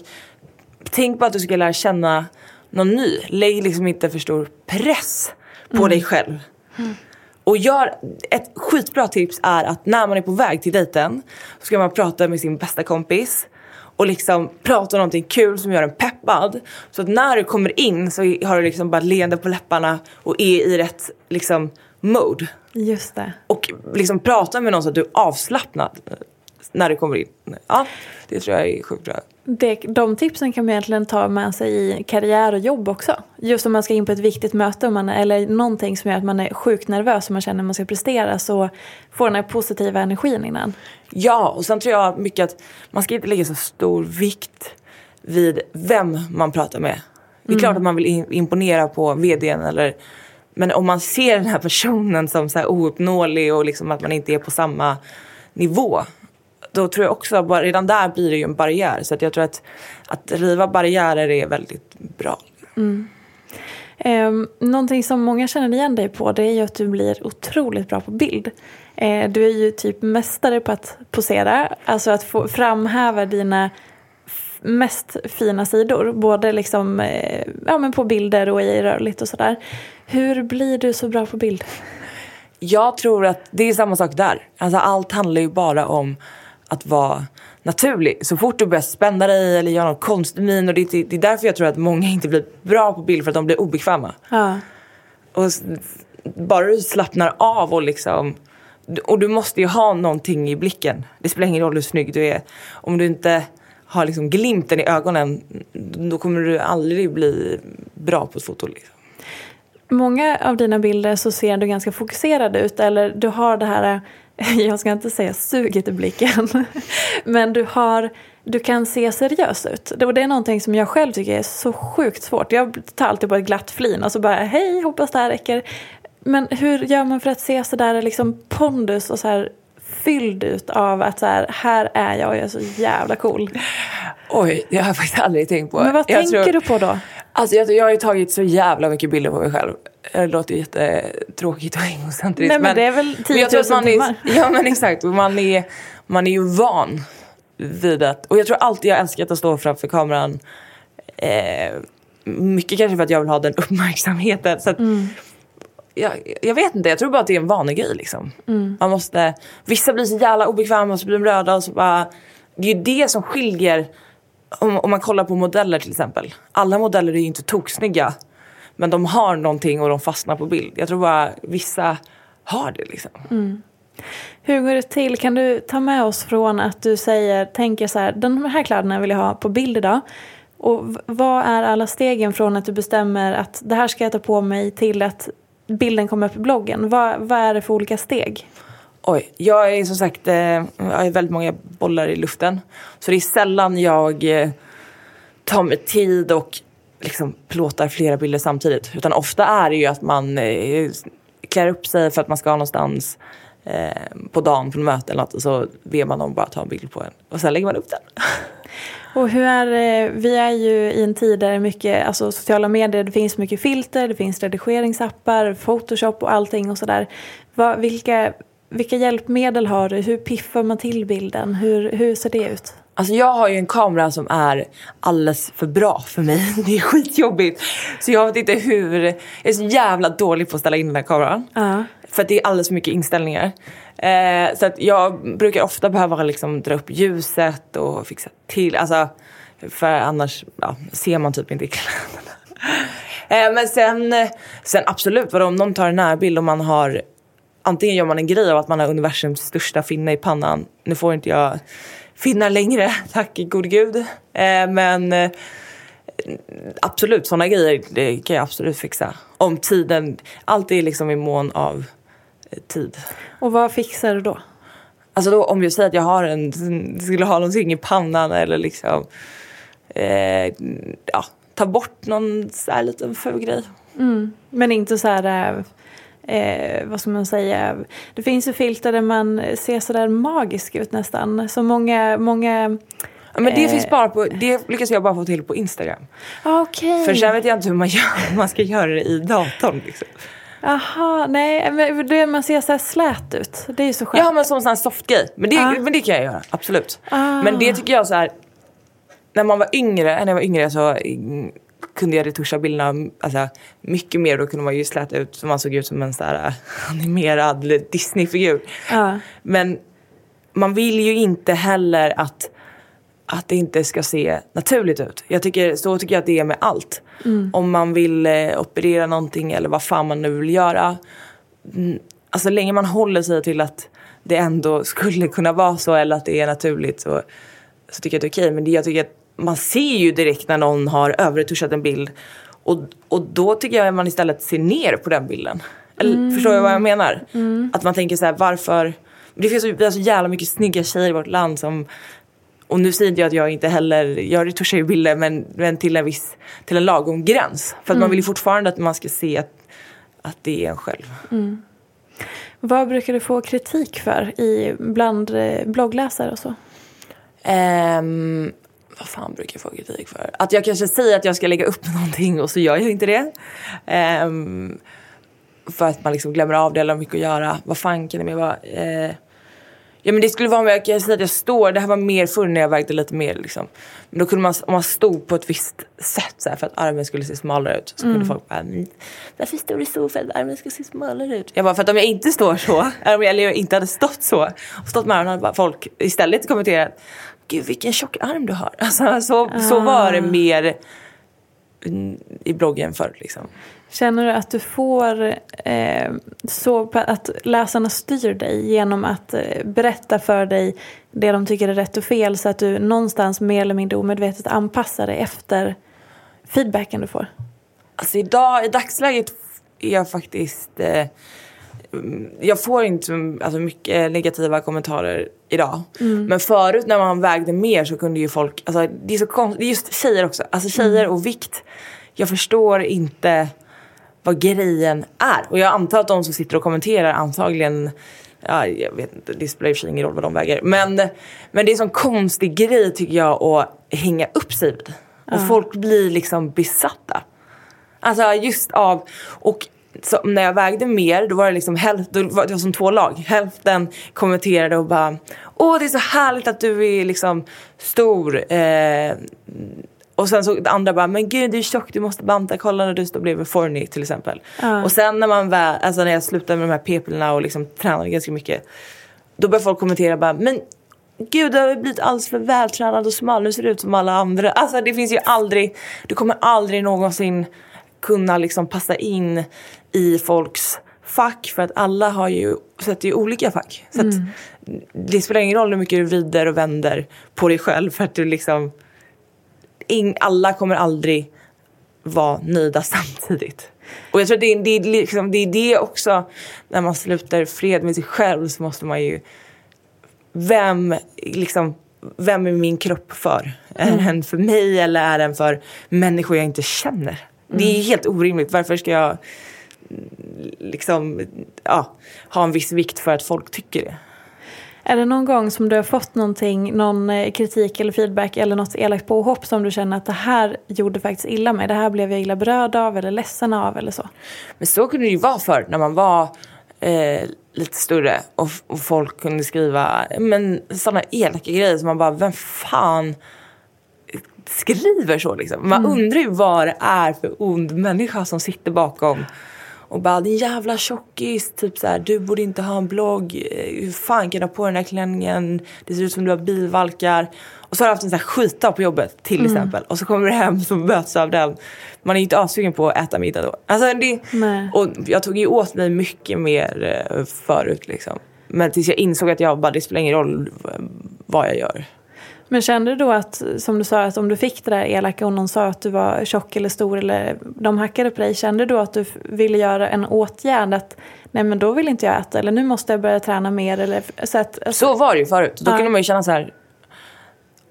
Speaker 2: Tänk på att du ska lära känna någon ny. Lägg liksom inte för stor press på dig själv. Och gör, ett skitbra tips är att när man är på väg till dejten så ska man prata med sin bästa kompis och liksom prata om någonting kul som gör en peppad. Så att när du kommer in så har du liksom bara leende på läpparna och är i rätt liksom mode.
Speaker 1: Just det.
Speaker 2: Och liksom prata med någon så att du är avslappnad när du kommer in. Ja, det tror jag är sjukt bra.
Speaker 1: Det, de tipsen kan man egentligen ta med sig i karriär och jobb också. Just om man ska in på ett viktigt möte man, eller någonting som gör att man är sjukt nervös och man känner att man ska prestera så får den här positiva energin innan.
Speaker 2: Ja, och sen tror jag mycket att man ska inte lägga så stor vikt vid vem man pratar med. Det är klart att man vill imponera på vdn eller men om man ser den här personen som så här ouppnåelig och liksom att man inte är på samma nivå då tror jag också, redan där blir det ju en barriär. Så att jag tror att, att riva barriärer är väldigt bra.
Speaker 1: Um, någonting som många känner igen dig på det är ju att du blir otroligt bra på bild. Eh, du är ju typ mästare på att posera, alltså att få framhäva dina mest fina sidor. Både liksom, eh, ja, men på bilder och i rörligt och sådär. Hur blir du så bra på bild?
Speaker 2: Jag tror att det är samma sak där. Alltså allt handlar ju bara om att vara naturlig. Så fort du börjar spänna dig eller göra någon konstig min och det, är- det är därför jag tror att många inte blir bra på bild för att de blir obekväma.
Speaker 1: Ja.
Speaker 2: Och bara du slappnar av och liksom och du måste ju ha någonting i blicken. Det spelar ingen roll hur snygg du är. Om du inte har liksom glimten i ögonen då kommer du aldrig bli bra på ett foto. Liksom.
Speaker 1: Många av dina bilder så ser du ganska fokuserad ut eller du har det här, jag ska inte säga suget i blicken, men du har du kan se seriös ut. Det är någonting som jag själv tycker är så sjukt svårt. Jag tar alltid på ett glatt flin och så bara hej, hoppas det här räcker. Men hur gör man för att se sådär liksom pondus och så här fylld ut av att så här, här är jag och jag är så jävla cool.
Speaker 2: Oj, det har jag faktiskt aldrig tänkt på.
Speaker 1: Men vad
Speaker 2: jag
Speaker 1: tänker
Speaker 2: tror,
Speaker 1: du på då?
Speaker 2: Alltså jag, jag har ju tagit så jävla mycket bilder på mig själv. Det låter jättetråkigt och egocentriskt.
Speaker 1: Nej men, det är väl 10 000
Speaker 2: man
Speaker 1: timmar.
Speaker 2: Är, ja men exakt, man är, man är ju van vid att, och jag tror alltid jag älskat att stå framför kameran. Eh, mycket kanske för att jag vill ha den uppmärksamheten. Så att,
Speaker 1: Mm
Speaker 2: jag, jag vet inte, jag tror bara att det är en vanegrej liksom.
Speaker 1: Mm.
Speaker 2: Man måste, vissa blir så jävla obekväma och så blir de röda och så bara, det är ju det som skiljer om, om man kollar på modeller till exempel. Alla modeller är ju inte toksnygga. Men de har någonting och de fastnar på bild. Jag tror bara vissa har det liksom.
Speaker 1: Hur går det till? Kan du ta med oss från att du säger, tänker så här, de här kläderna vill jag ha på bild idag. Och vad är alla stegen från att du bestämmer att det här ska jag ta på mig till att bilden kommer upp i bloggen? Vad, vad är det för olika steg?
Speaker 2: Oj, jag är som sagt, eh, jag har väldigt många bollar i luften. Så det är sällan jag eh, tar mig tid och liksom plåtar flera bilder samtidigt. Utan ofta är det ju att man eh, klär upp sig för att man ska någonstans på dagen på något möte eller något. Och så ber man dem bara ta en bild på en. Och sen lägger man upp den.
Speaker 1: Och hur är det- vi är ju i en tid där mycket, alltså sociala medier, det finns mycket filter, det finns redigeringsappar, photoshop och allting och sådär. Vilka, vilka hjälpmedel har du? Hur piffar man till bilden? Hur, hur ser det ut?
Speaker 2: Alltså jag har ju en kamera som är alldeles för bra för mig. Det är skitjobbigt. Så jag vet inte hur... Jag är så jävla dålig på att ställa in den här kameran.
Speaker 1: Ja.
Speaker 2: För att det är alldeles för mycket inställningar. Eh, så att jag brukar ofta behöva liksom dra upp ljuset och fixa till. Alltså, för annars ja, ser man typ inte kläderna. Eh, men sen, sen absolut, vadå, om någon tar en närbild och man har Antingen gör man en grej av att man har universums största finne i pannan. Nu får inte jag finnar längre, tack gode gud. Eh, men eh, absolut, sådana grejer det kan jag absolut fixa. Om tiden, allt är liksom i mån av tid.
Speaker 1: Och vad fixar du då?
Speaker 2: Alltså då om jag säger att jag har en, skulle ha någonting i pannan eller liksom eh, ja, ta bort någon så här liten ful grej.
Speaker 1: Men inte så här, eh, eh, vad ska man säga, det finns ju filter där man ser sådär magisk ut nästan. Så många, många,
Speaker 2: Ja, Men det
Speaker 1: Eh.
Speaker 2: finns bara på, det lyckas jag bara få till på Instagram.
Speaker 1: ah, okej.
Speaker 2: För sen vet jag inte hur man gör, man ska göra det i datorn liksom.
Speaker 1: Jaha, nej, men det, man ser så här slät ut. Det är ju så skönt.
Speaker 2: Ja men som här softgrej. Men det,
Speaker 1: Ah.
Speaker 2: men det kan jag göra, absolut.
Speaker 1: Ah.
Speaker 2: Men det tycker jag så här. När man var yngre, när jag var yngre så mm, kunde jag retuscha bilderna alltså, mycket mer. Då kunde man ju släta ut så man såg ut som en så här, äh, animerad Disney-figur.
Speaker 1: Ja.
Speaker 2: Men man vill ju inte heller att, att det inte ska se naturligt ut. Jag tycker, så tycker jag att det är med allt. Om man vill eh, operera någonting eller vad fan man nu vill göra. Mm, alltså länge man håller sig till att det ändå skulle kunna vara så eller att det är naturligt så, så tycker jag att det är okej. Men det, jag tycker att man ser ju direkt när någon har överretuschat en bild. Och, och då tycker jag att man istället ser ner på den bilden. Eller, Förstår jag vad jag menar? Att man tänker så här, varför... Det finns så, vi har så jävla mycket snygga tjejer i vårt land som... Och nu säger inte jag att jag inte heller... Jag retuschar ju bilder men, men till en viss... Till en lagom gräns. För att man vill ju fortfarande att man ska se att, att det är en själv.
Speaker 1: Vad brukar du få kritik för i, bland eh, bloggläsare och så?
Speaker 2: Ehm, vad fan brukar jag få kritik för? Att jag kanske säger att jag ska lägga upp någonting och så gör jag inte det. Ehm, för att man liksom glömmer av det eller har mycket att göra. Vad fan kan det mer vara? Eh, ja men det skulle vara om jag kan säga att jag står, det här var mer förr när jag vägde lite mer liksom. Men då kunde man, om man stod på ett visst sätt så här, för att armen skulle se smalare ut. Så kunde folk bara, "Mm, varför står du så för att armen ska se smalare ut? Jag bara, för att om jag inte står så, eller om jag inte hade stått så, och stått med armen hade bara folk istället kommenterat, gud vilken tjock arm du har. Alltså, så, så var det mer mm, i bloggen förr. Liksom.
Speaker 1: Känner du att du får eh, så att läsarna styr dig genom att eh, berätta för dig det de tycker är rätt och fel så att du någonstans mer eller mindre omedvetet anpassar dig efter feedbacken du får?
Speaker 2: Alltså idag, i dagsläget är jag faktiskt... Eh, jag får inte alltså, mycket negativa kommentarer idag. Mm. Men förut när man vägde mer så kunde ju folk... Alltså, det är så konstigt. Just tjejer också. Alltså tjejer mm. och vikt. Jag förstår inte vad grejen är. Och jag antar att de som sitter och kommenterar antagligen Ja, jag vet inte, det spelar i och för sig ingen roll vad de väger. Men, men det är en sån konstig grej tycker jag att hänga upp sig vid. Och folk blir liksom besatta. Alltså just av, och så när jag vägde mer då var det liksom hälften, det var som två lag. Hälften kommenterade och bara Åh det är så härligt att du är liksom stor. Eh, och sen så andra bara, men gud du är tjock, du måste banta, kolla när du står bredvid Forni till exempel. Uh. Och sen när man väl, alltså när jag slutade med de här p-pillerna och liksom tränade ganska mycket. Då började folk kommentera bara, men gud du har blivit alldeles för vältränad och smal, nu ser du ut som alla andra. Alltså det finns ju aldrig, du kommer aldrig någonsin kunna liksom passa in i folks fack för att alla har ju, sätter ju olika fack. Så mm. det spelar ingen roll hur mycket du vrider och vänder på dig själv för att du liksom in, alla kommer aldrig vara nöjda samtidigt. Och jag tror att det, det, liksom, det är det också, när man slutar fred med sig själv så måste man ju, vem, liksom, vem är min kropp för? Mm. Är den för mig eller är den för människor jag inte känner? Mm. Det är mm. helt orimligt. Varför ska jag liksom, ja, ha en viss vikt för att folk tycker det?
Speaker 1: Är det någon gång som du har fått någonting, någon eh, kritik eller feedback eller något elakt påhopp som du känner att det här gjorde faktiskt illa mig, det här blev jag illa berörd av eller ledsen av eller så?
Speaker 2: Men så kunde det ju vara förr när man var eh, lite större och, och, folk kunde skriva men sådana elaka grejer som man bara, vem fan skriver så liksom? Man mm. undrar ju vad det är för ond människa som sitter bakom och bara din jävla tjockis, typ så här, du borde inte ha en blogg, hur fan kan du ha på den här klänningen, det ser ut som du har bilvalkar. Och så har du haft en sån här skitdag på jobbet till mm. exempel och så kommer du hem så möts av den. Man är inte assugen på att äta middag då. Alltså, det, och jag tog ju åt mig mycket mer eh, förut liksom. Men tills jag insåg att jag bara, det spelar ingen roll vad jag gör.
Speaker 1: Men kände du då att, som du sa, att om du fick det där elaka och någon sa att du var tjock eller stor eller de hackade på dig, kände du då att du ville göra en åtgärd att nej men då vill inte jag äta eller nu måste jag börja träna mer eller så att,
Speaker 2: alltså... Så var det ju förut. Då ja. kunde man ju känna så här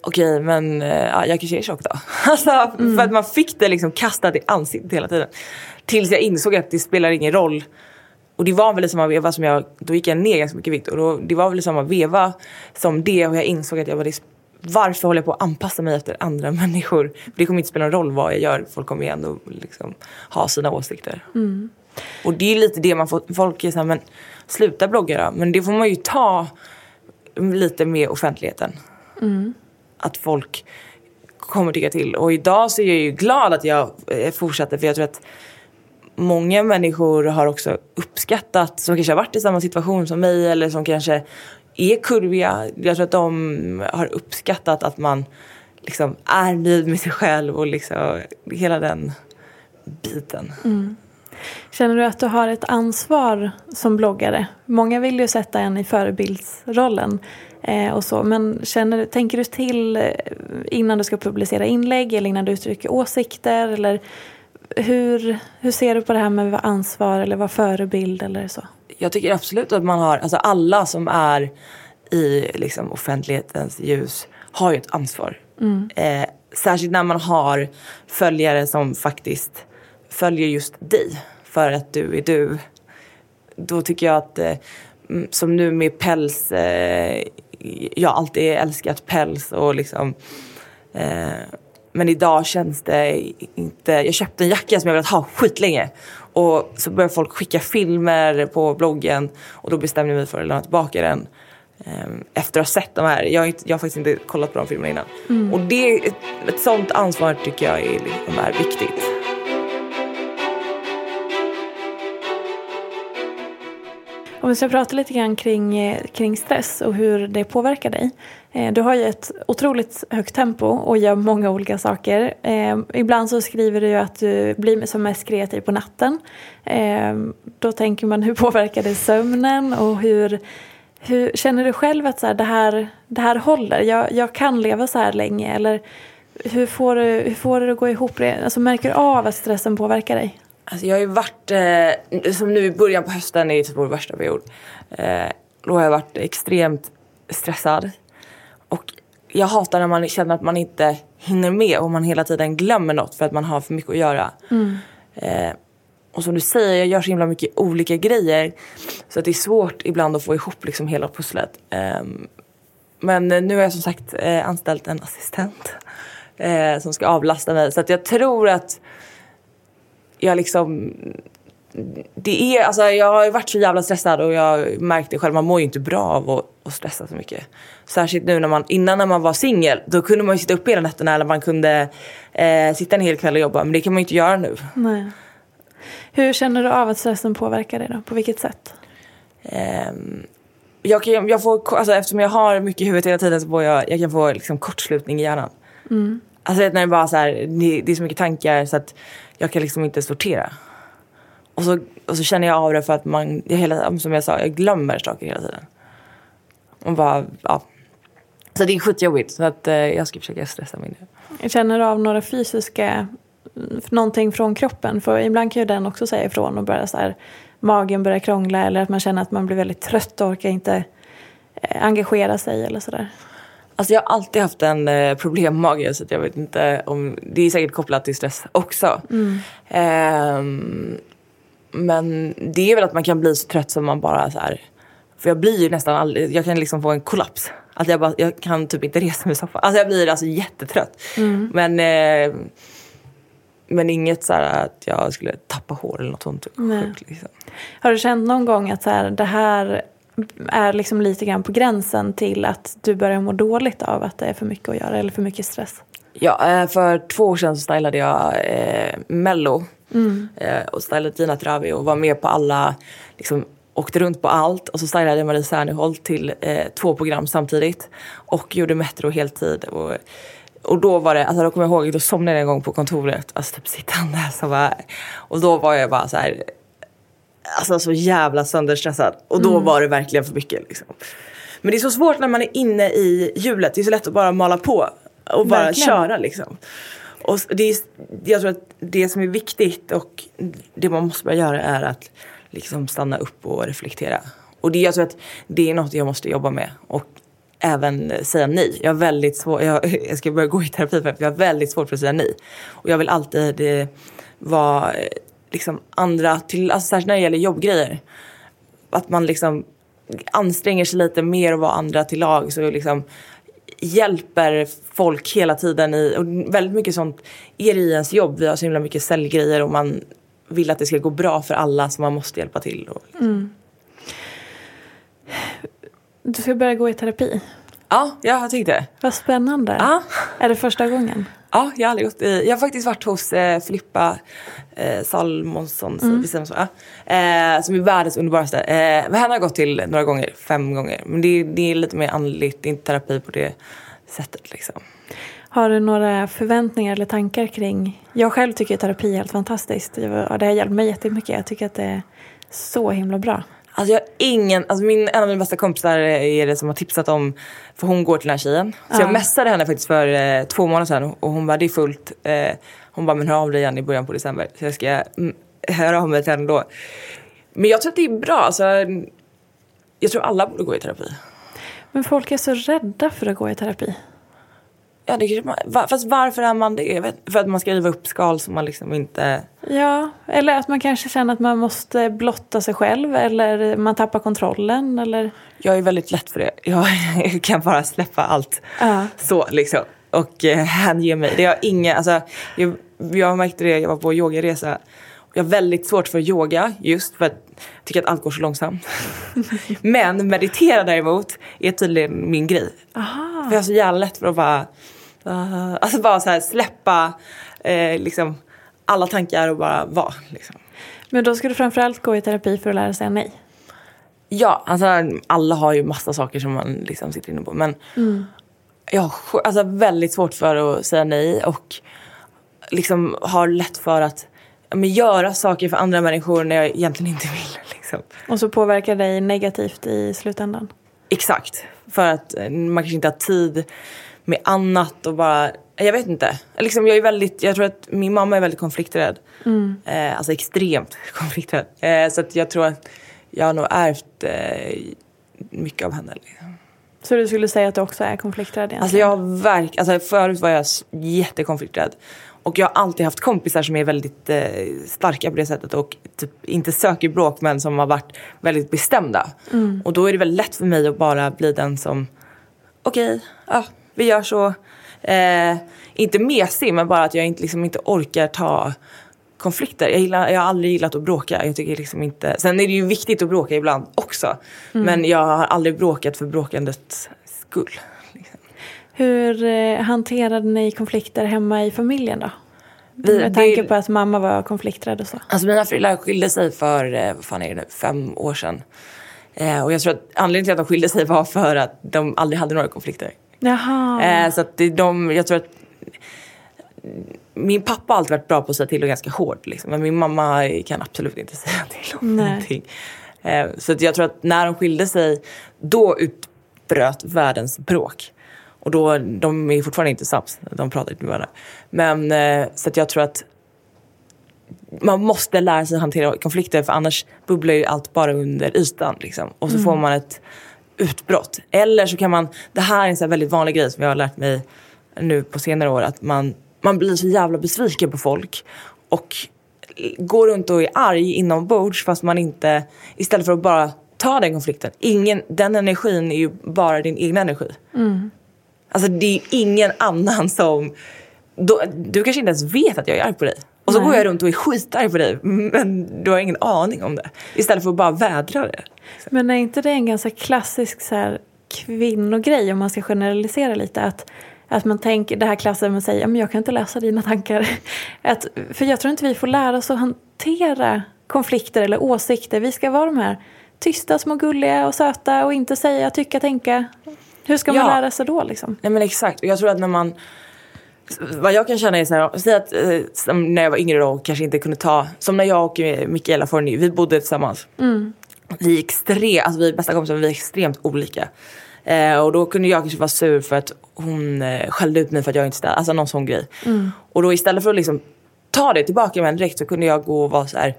Speaker 2: okej okay, men eh, ja, jag kanske är tjock då. Alltså, mm. För att man fick det liksom kastat i ansiktet hela tiden. Tills jag insåg att det spelar ingen roll och det var väl i samma veva som jag, då gick jag ner ganska mycket vikt och då, det var väl i samma veva som det och jag insåg att jag var varför håller jag på att anpassa mig efter andra människor? Det kommer inte spela någon roll vad jag gör, folk kommer ju ändå liksom ha sina åsikter. Mm. Och det är lite det man får, folk är såhär, men sluta blogga då. Men det får man ju ta lite med offentligheten. Mm. Att folk kommer tycka till. Och idag så är jag ju glad att jag eh, fortsatte för jag tror att många människor har också uppskattat, som kanske har varit i samma situation som mig eller som kanske är kurviga. Jag tror att de har uppskattat att man liksom är nöjd med sig själv och liksom hela den biten. Mm.
Speaker 1: Känner du att du har ett ansvar som bloggare? Många vill ju sätta en i förebildsrollen. Eh, och så. Men känner, tänker du till eh, innan du ska publicera inlägg eller innan du uttrycker åsikter? Eller hur, hur ser du på det här med att vara ansvar eller vara förebild eller så?
Speaker 2: Jag tycker absolut att man har, alltså alla som är i liksom, offentlighetens ljus har ju ett ansvar. Mm. Eh, särskilt när man har följare som faktiskt följer just dig för att du är du. Då tycker jag att, eh, som nu med päls, eh, jag har alltid älskat päls och liksom eh, men idag känns det inte... Jag köpte en jacka som jag velat ha skitlänge. Och så började folk skicka filmer på bloggen och då bestämde jag mig för att lämna tillbaka den. Ehm, efter att ha sett de här. Jag har, jag har faktiskt inte kollat på de filmerna innan. Mm. Och det, ett, ett sånt ansvar tycker jag är, liksom, är viktigt.
Speaker 1: Om vi ska prata lite grann kring, eh, kring stress och hur det påverkar dig. Eh, du har ju ett otroligt högt tempo och gör många olika saker. Eh, ibland så skriver du ju att du blir som mest kreativ på natten. Eh, då tänker man hur påverkar det sömnen och hur, hur känner du själv att så här, det, här, det här håller? Jag, jag kan leva så här länge eller hur får du, hur får du det att gå ihop? Alltså, märker du av att stressen påverkar dig?
Speaker 2: Alltså jag har ju varit, eh, som nu i början på hösten är typ vår värsta period. Eh, då har jag varit extremt stressad. Jag hatar när man känner att man inte hinner med och man hela tiden glömmer något för att man har för mycket att göra. Mm. Eh, och som du säger, jag gör så himla mycket olika grejer. Så att det är svårt ibland att få ihop liksom hela pusslet. Eh, men nu har jag som sagt eh, anställt en assistent eh, som ska avlasta mig. Så att jag tror att jag liksom... Det är, alltså jag har varit så jävla stressad och jag märkte själv, man mår ju inte bra av att, att stressa så mycket. Särskilt nu när man, innan när man var singel, då kunde man ju sitta uppe hela nätterna eller man kunde eh, sitta en hel kväll och jobba. Men det kan man ju inte göra nu.
Speaker 1: Nej. Hur känner du av att stressen påverkar dig då? På vilket sätt?
Speaker 2: Um, jag, kan, jag får, alltså, eftersom jag har mycket i huvudet hela tiden så får jag, jag kan få liksom, kortslutning i hjärnan. Mm. Alltså när det bara så här, det, det, är så mycket tankar så att jag kan liksom inte sortera. Och så, och så känner jag av det för att man, jag hela, som jag sa, jag glömmer saker hela tiden. Och bara, ja. Så det är skitjobbigt. Så att eh, jag ska försöka stressa mindre.
Speaker 1: Känner du av några fysiska, någonting från kroppen? För ibland kan ju den också säga ifrån och börja så här, magen börjar krångla eller att man känner att man blir väldigt trött och orkar inte eh, engagera sig eller sådär.
Speaker 2: Alltså jag har alltid haft en eh, problemmage så jag vet inte om... Det är säkert kopplat till stress också. Mm. Eh, men det är väl att man kan bli så trött som man bara så här... För jag blir ju nästan aldrig... Jag kan liksom få en kollaps. Att jag, bara, jag kan typ inte resa mig i soffan. Alltså jag blir alltså jättetrött. Mm. Men... Eh, men inget så att jag skulle tappa hår eller något sånt. Sjukt, liksom.
Speaker 1: Har du känt någon gång att så här, det här är liksom lite grann på gränsen till att du börjar må dåligt av att det är för mycket att göra eller för mycket stress?
Speaker 2: Ja, eh, för två år sedan så stylade jag eh, Mello mm. eh, och stylade Dina Travi och var med på alla, liksom åkte runt på allt och så stylade jag Marie Serneholt till eh, två program samtidigt och gjorde Metro heltid. Och, och då var det, alltså då kommer jag ihåg, då somnade jag en gång på kontoret, alltså typ sittande. Så bara, och då var jag bara så här, alltså så jävla sönderstressad. Och då mm. var det verkligen för mycket. Liksom. Men det är så svårt när man är inne i hjulet. Det är så lätt att bara mala på och bara verkligen. köra liksom. Och det är, jag tror att det som är viktigt och det man måste börja göra är att liksom stanna upp och reflektera. Och det, jag tror att det är något jag måste jobba med. Och även säga nej. Jag har väldigt svårt, jag, jag ska börja gå i terapi för jag har väldigt svårt för att säga nej. Och jag vill alltid eh, vara liksom andra, till, alltså särskilt när det gäller jobbgrejer. Att man liksom anstränger sig lite mer och vara andra till lag. Så liksom hjälper folk hela tiden i, och väldigt mycket sånt är det i ens jobb. Vi har så himla mycket säljgrejer och man vill att det ska gå bra för alla så man måste hjälpa till. Och, liksom. mm.
Speaker 1: Du ska börja gå i terapi.
Speaker 2: Ja, jag tänkte det.
Speaker 1: Vad spännande.
Speaker 2: Ja.
Speaker 1: Är det första gången?
Speaker 2: Ja, jag har aldrig gått i, Jag har faktiskt varit hos eh, Filippa eh, Salmonsson, mm. så, ja. eh, som är världens underbaraste. Eh, henne har jag gått till några gånger, fem gånger. Men det, det är lite mer andligt, inte terapi på det sättet liksom.
Speaker 1: Har du några förväntningar eller tankar kring... Jag själv tycker terapi är helt fantastiskt. Det har hjälpt mig jättemycket. Jag tycker att det är så himla bra.
Speaker 2: Alltså jag har ingen, alltså min, en av mina bästa kompisar är det som har tipsat om, för hon går till den här tjejen. Så ja. jag messade henne faktiskt för eh, två månader sedan och hon bara det är fullt. Eh, hon bara men hör av dig igen i början på december. Så jag ska höra av mig till henne då. Men jag tror att det är bra. Alltså, jag tror alla borde gå i terapi.
Speaker 1: Men folk är så rädda för att gå i terapi.
Speaker 2: Ja, det man, fast varför är man det? Vet, för att man ska riva upp skal som man liksom inte...
Speaker 1: Ja, eller att man kanske känner att man måste blotta sig själv eller man tappar kontrollen eller...
Speaker 2: Jag är väldigt lätt för det. Jag kan bara släppa allt uh. så liksom. Och eh, hänge mig. Det har inga, alltså, jag, jag märkte det, jag var på yogaresa. Jag har väldigt svårt för yoga just för att jag tycker att allt går så långsamt. Men meditera däremot är tydligen min grej. Aha. För jag har så jävla lätt för att bara Uh, alltså bara så här, släppa eh, liksom, alla tankar och bara vara. Liksom.
Speaker 1: Men då ska du framförallt gå i terapi för att lära sig nej?
Speaker 2: Ja, alltså alla har ju massa saker som man liksom sitter inne på. Men jag har alltså, väldigt svårt för att säga nej och liksom har lätt för att men, göra saker för andra människor när jag egentligen inte vill. Liksom.
Speaker 1: Och så påverkar dig negativt i slutändan.
Speaker 2: Exakt. För att eh, man kanske inte har tid med annat och bara, jag vet inte. Liksom, jag, är väldigt, jag tror att min mamma är väldigt konflikträdd. Eh, alltså extremt konflikträdd. Eh, så att jag tror att jag har nog ärvt eh, mycket av henne. Liksom.
Speaker 1: Så du skulle säga att du också är konflikträdd egentligen?
Speaker 2: Alltså jag verk, alltså förut var jag jättekonflikträdd. Och jag har alltid haft kompisar som är väldigt eh, starka på det sättet och typ inte söker bråk men som har varit väldigt bestämda. Och då är det väldigt lätt för mig att bara bli den som okej, ja, vi gör så. Eh, inte mesig men bara att jag inte, liksom inte orkar ta konflikter. Jag, gillar, jag har aldrig gillat att bråka. Jag tycker liksom inte... Sen är det ju viktigt att bråka ibland också. Men jag har aldrig bråkat för bråkandets skull. Liksom.
Speaker 1: Hur eh, hanterade ni konflikter hemma i familjen då?
Speaker 2: Vi-
Speaker 1: Med tanke
Speaker 2: det-
Speaker 1: på att mamma var konflikträdd och så.
Speaker 2: Alltså mina föräldrar skilde sig för, eh, vad fan är det nu, fem år sedan. Eh, och jag tror att anledningen till att de skilde sig var för att de aldrig hade några konflikter.
Speaker 1: Jaha.
Speaker 2: Eh, så att de, jag tror att min pappa har alltid varit bra på att säga till och ganska hård. Liksom. Men min mamma kan absolut inte säga till om
Speaker 1: Nej.
Speaker 2: någonting. Eh, så jag tror att när de skilde sig, då utbröt världens bråk. Och då, de är fortfarande inte sams, de pratar inte med varandra. Men eh, så att jag tror att man måste lära sig att hantera konflikter för annars bubblar ju allt bara under ytan. Liksom. Och så får man ett utbrott. Eller så kan man, det här är en här väldigt vanlig grej som jag har lärt mig nu på senare år, att man, man blir så jävla besviken på folk och går runt och är arg inombords fast man inte, istället för att bara ta den konflikten. Ingen, den energin är ju bara din egen energi. Alltså det är ingen annan som... Då, du kanske inte ens vet att jag är arg på dig. Och så
Speaker 1: Nej.
Speaker 2: går jag runt och är skitarg på dig men du har ingen aning om det. Istället för att bara vädra det.
Speaker 1: Men är inte det en ganska klassisk så här, kvinnogrej om man ska generalisera lite? Att, att man tänker, det här klassiska man säger, men jag kan inte läsa dina tankar. Att, för jag tror inte vi får lära oss att hantera konflikter eller åsikter. Vi ska vara de här tysta, små gulliga och söta och inte säga, tycka, tänka. Hur ska man
Speaker 2: Ja.
Speaker 1: lära sig då liksom?
Speaker 2: Nej men exakt. Och jag tror att när man... Vad jag kan känna är så här, säg att eh, när jag var yngre då och kanske inte kunde ta... Som när jag och Mikaela Forni, vi bodde tillsammans. Vi är extremt, alltså vi är bästa kompisar, vi är extremt olika. Eh, och då kunde jag kanske vara sur för att hon eh, skällde ut mig för att jag inte städade, alltså någon sån grej. Och då istället för att liksom ta det tillbaka med en direkt så kunde jag gå och vara så här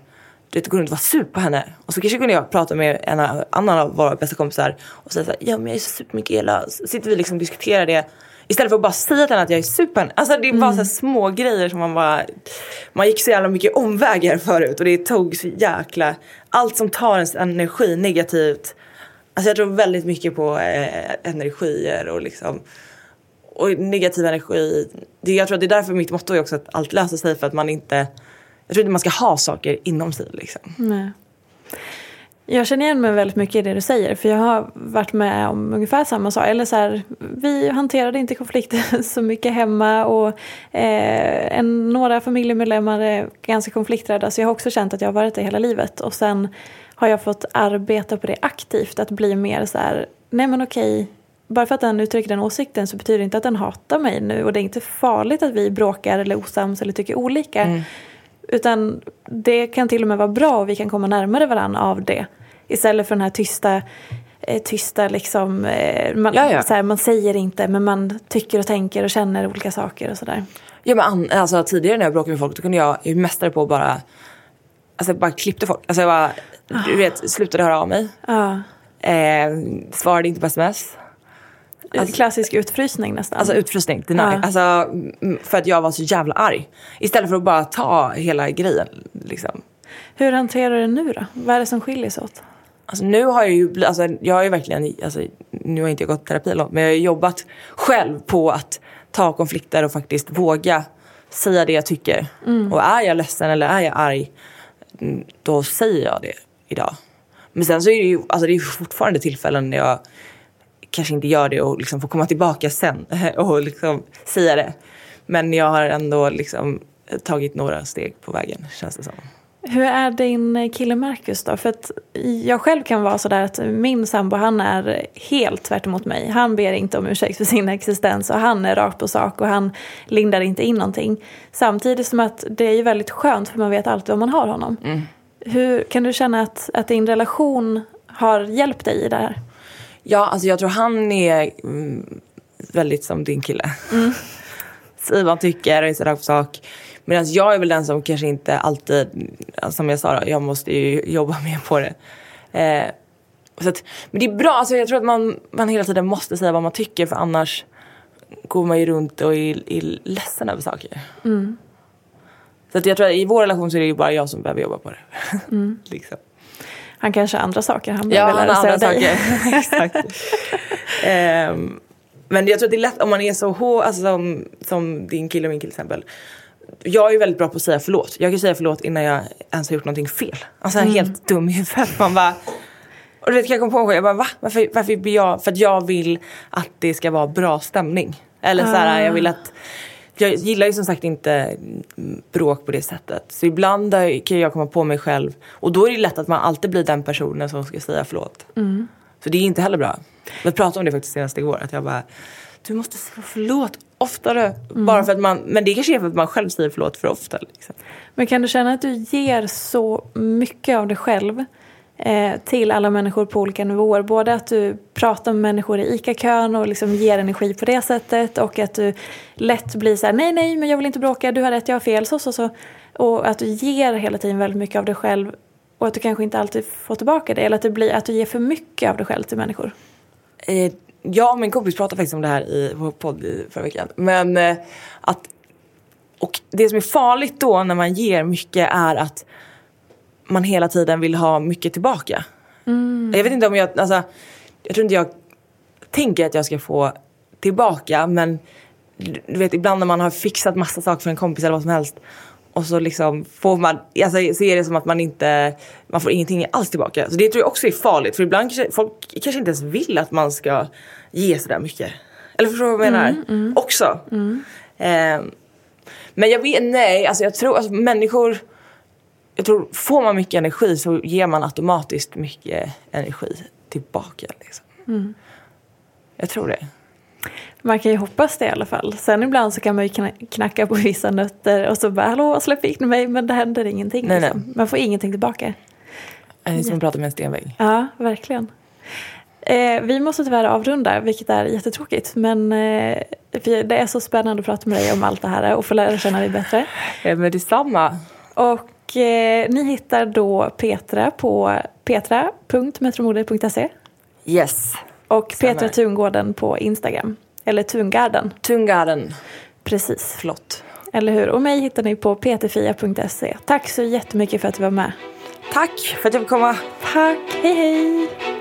Speaker 2: du vet, gå runt och vara sur på henne. Och så kanske kunde jag prata med en annan av våra bästa kompisar och säga så här, ja men jag är så sur på Mikaela. Så sitter vi liksom och diskuterar det. Istället för att bara säga till henne att jag är sur på henne. Alltså det är bara så här små grejer som man bara... Man gick så jävla mycket omvägar förut och det tog så jäkla... Allt som tar ens energi negativt. Alltså jag tror väldigt mycket på eh, energier och liksom... Och negativ energi. Det, jag tror att det är därför mitt motto är också att allt löser sig för att man inte... Jag tror inte man ska ha saker inom sig liksom.
Speaker 1: Nej. Jag känner igen mig väldigt mycket i det du säger. För jag har varit med om ungefär samma sak. Eller så här, vi hanterade inte konflikter så mycket hemma. Och eh, en, några familjemedlemmar är ganska konflikträdda. Så jag har också känt att jag har varit det hela livet. Och sen har jag fått arbeta på det aktivt. Att bli mer så här, nej men okej. Bara för att den uttrycker den åsikten så betyder det inte att den hatar mig nu. Och det är inte farligt att vi bråkar eller osams eller tycker olika. Utan det kan till och med vara bra och vi kan komma närmare varandra av det. Istället för den här tysta, eh, tysta liksom, eh, man,
Speaker 2: Ja, ja.
Speaker 1: Så här, man säger inte men man tycker och tänker och känner olika saker och sådär.
Speaker 2: Ja men alltså, tidigare när jag bråkade med folk då kunde jag, jag mästare på att bara, alltså jag bara klippte folk. Alltså jag bara, du vet, slutade höra av mig. Eh, svarade inte på sms. Alltså-
Speaker 1: Klassisk utfrysning nästan.
Speaker 2: Alltså utfrysning, deny.
Speaker 1: Ja.
Speaker 2: Alltså, mm, för att jag var så jävla arg. Istället för att bara ta hela grejen. Liksom.
Speaker 1: Hur hanterar du det nu då? Vad är det som skiljer sig åt?
Speaker 2: Alltså, nu har jag ju, alltså, jag har ju verkligen, alltså, nu har inte jag gått terapi långt, men jag har jobbat själv på att ta konflikter och faktiskt våga säga det jag tycker. Och är jag ledsen eller är jag arg, mm, då säger jag det idag. Men sen så är det ju, alltså, det är fortfarande tillfällen när jag kanske inte gör det och liksom får komma tillbaka sen och liksom säga det. Men jag har ändå liksom tagit några steg på vägen, känns det som.
Speaker 1: Hur är din kille Marcus då? För att jag själv kan vara sådär att min sambo han är helt tvärt emot mig. Han ber inte om ursäkt för sin existens och han är rakt på sak och han lindar inte in någonting. Samtidigt som att det är ju väldigt skönt för man vet alltid vad man har honom.
Speaker 2: Mm.
Speaker 1: Hur kan du känna att, att din relation har hjälpt dig i det här?
Speaker 2: Ja, alltså jag tror han är mm, väldigt som din kille. Mm. Säger vad han tycker och är så rakt på sak. Medan jag är väl den som kanske inte alltid, som jag sa då, jag måste ju jobba mer på det. Eh, så att, men det är bra, alltså jag tror att man, man hela tiden måste säga vad man tycker för annars går man ju runt och är, är ledsen över saker. Mm. Så att jag tror att i vår relation så är det ju bara jag som behöver jobba på det. Mm. liksom.
Speaker 1: Han kanske har andra saker han
Speaker 2: behöver
Speaker 1: ja, lära sig av dig.
Speaker 2: Exakt. um, men jag tror att det är lätt om man är så hård, alltså som, som din kille och min kille till exempel jag är väldigt bra på att säga förlåt. Jag kan säga förlåt innan jag ens har gjort någonting fel. Alltså mm. helt dum i huvudet. Man bara... Och du vet, kan jag komma på jag bara va? Varför, varför blir jag... För att jag vill att det ska vara bra stämning. Eller så här, jag vill att... Jag gillar ju som sagt inte bråk på det sättet. Så ibland kan jag komma på mig själv. Och då är det lätt att man alltid blir den personen som ska säga förlåt. Mm. Så det är inte heller bra. Vi pratade om det faktiskt senast igår. Att jag bara du måste säga förlåt oftare. Mm. Bara för att man, men det kanske är för att man själv säger förlåt för ofta. Liksom.
Speaker 1: Men kan du känna att du ger så mycket av dig själv Eh, till alla människor på olika nivåer? Både att du pratar med människor i ICA-kön och liksom ger energi på det sättet och att du lätt blir så här, nej, nej, men jag vill inte bråka, du har rätt, jag har fel, så, så, så. Och att du ger hela tiden väldigt mycket av dig själv och att du kanske inte alltid får tillbaka det eller att det blir att du ger för mycket av dig själv till människor.
Speaker 2: Eh, jag och min kompis pratade faktiskt om det här i vår podd i förra veckan. Men eh, att, och det som är farligt då när man ger mycket är att man hela tiden vill ha mycket tillbaka. Mm. Jag vet inte om jag, alltså, jag tror inte jag tänker att jag ska få tillbaka men du vet ibland när man har fixat massa saker för en kompis eller vad som helst och så liksom får man, alltså så är det som att man inte, man får ingenting alls tillbaka. Så det tror jag också är farligt för ibland kanske folk kanske inte ens vill att man ska ge sådär mycket. Eller förstår du vad jag menar? Mm, mm. Också. Mm. Eh, men jag vet, nej, alltså jag tror, alltså människor, jag tror får man mycket energi så ger man automatiskt mycket energi tillbaka. Liksom. Mm. Jag tror det.
Speaker 1: Man kan ju hoppas det i alla fall. Sen ibland så kan man ju knacka på vissa nötter och så bara hallå släpp in mig men det händer ingenting. Nej, liksom. nej. Man får ingenting tillbaka.
Speaker 2: Det är som att prata med en stenvägg.
Speaker 1: Ja, verkligen. Eh, vi måste tyvärr avrunda, vilket är jättetråkigt. Men eh, det är så spännande att prata med dig om allt det här och få lära känna dig bättre.
Speaker 2: Ja, men detsamma.
Speaker 1: Och eh, ni hittar då Petra på petra.metromode.se.
Speaker 2: Yes.
Speaker 1: Och Petra Tungården på Instagram. Eller Tungarden.
Speaker 2: Tungarden.
Speaker 1: Precis.
Speaker 2: Flott.
Speaker 1: Eller hur? Och mig hittar ni på ptfia.se. Tack så jättemycket för att du var med.
Speaker 2: Tack för att jag fick komma.
Speaker 1: Tack. Hej hej.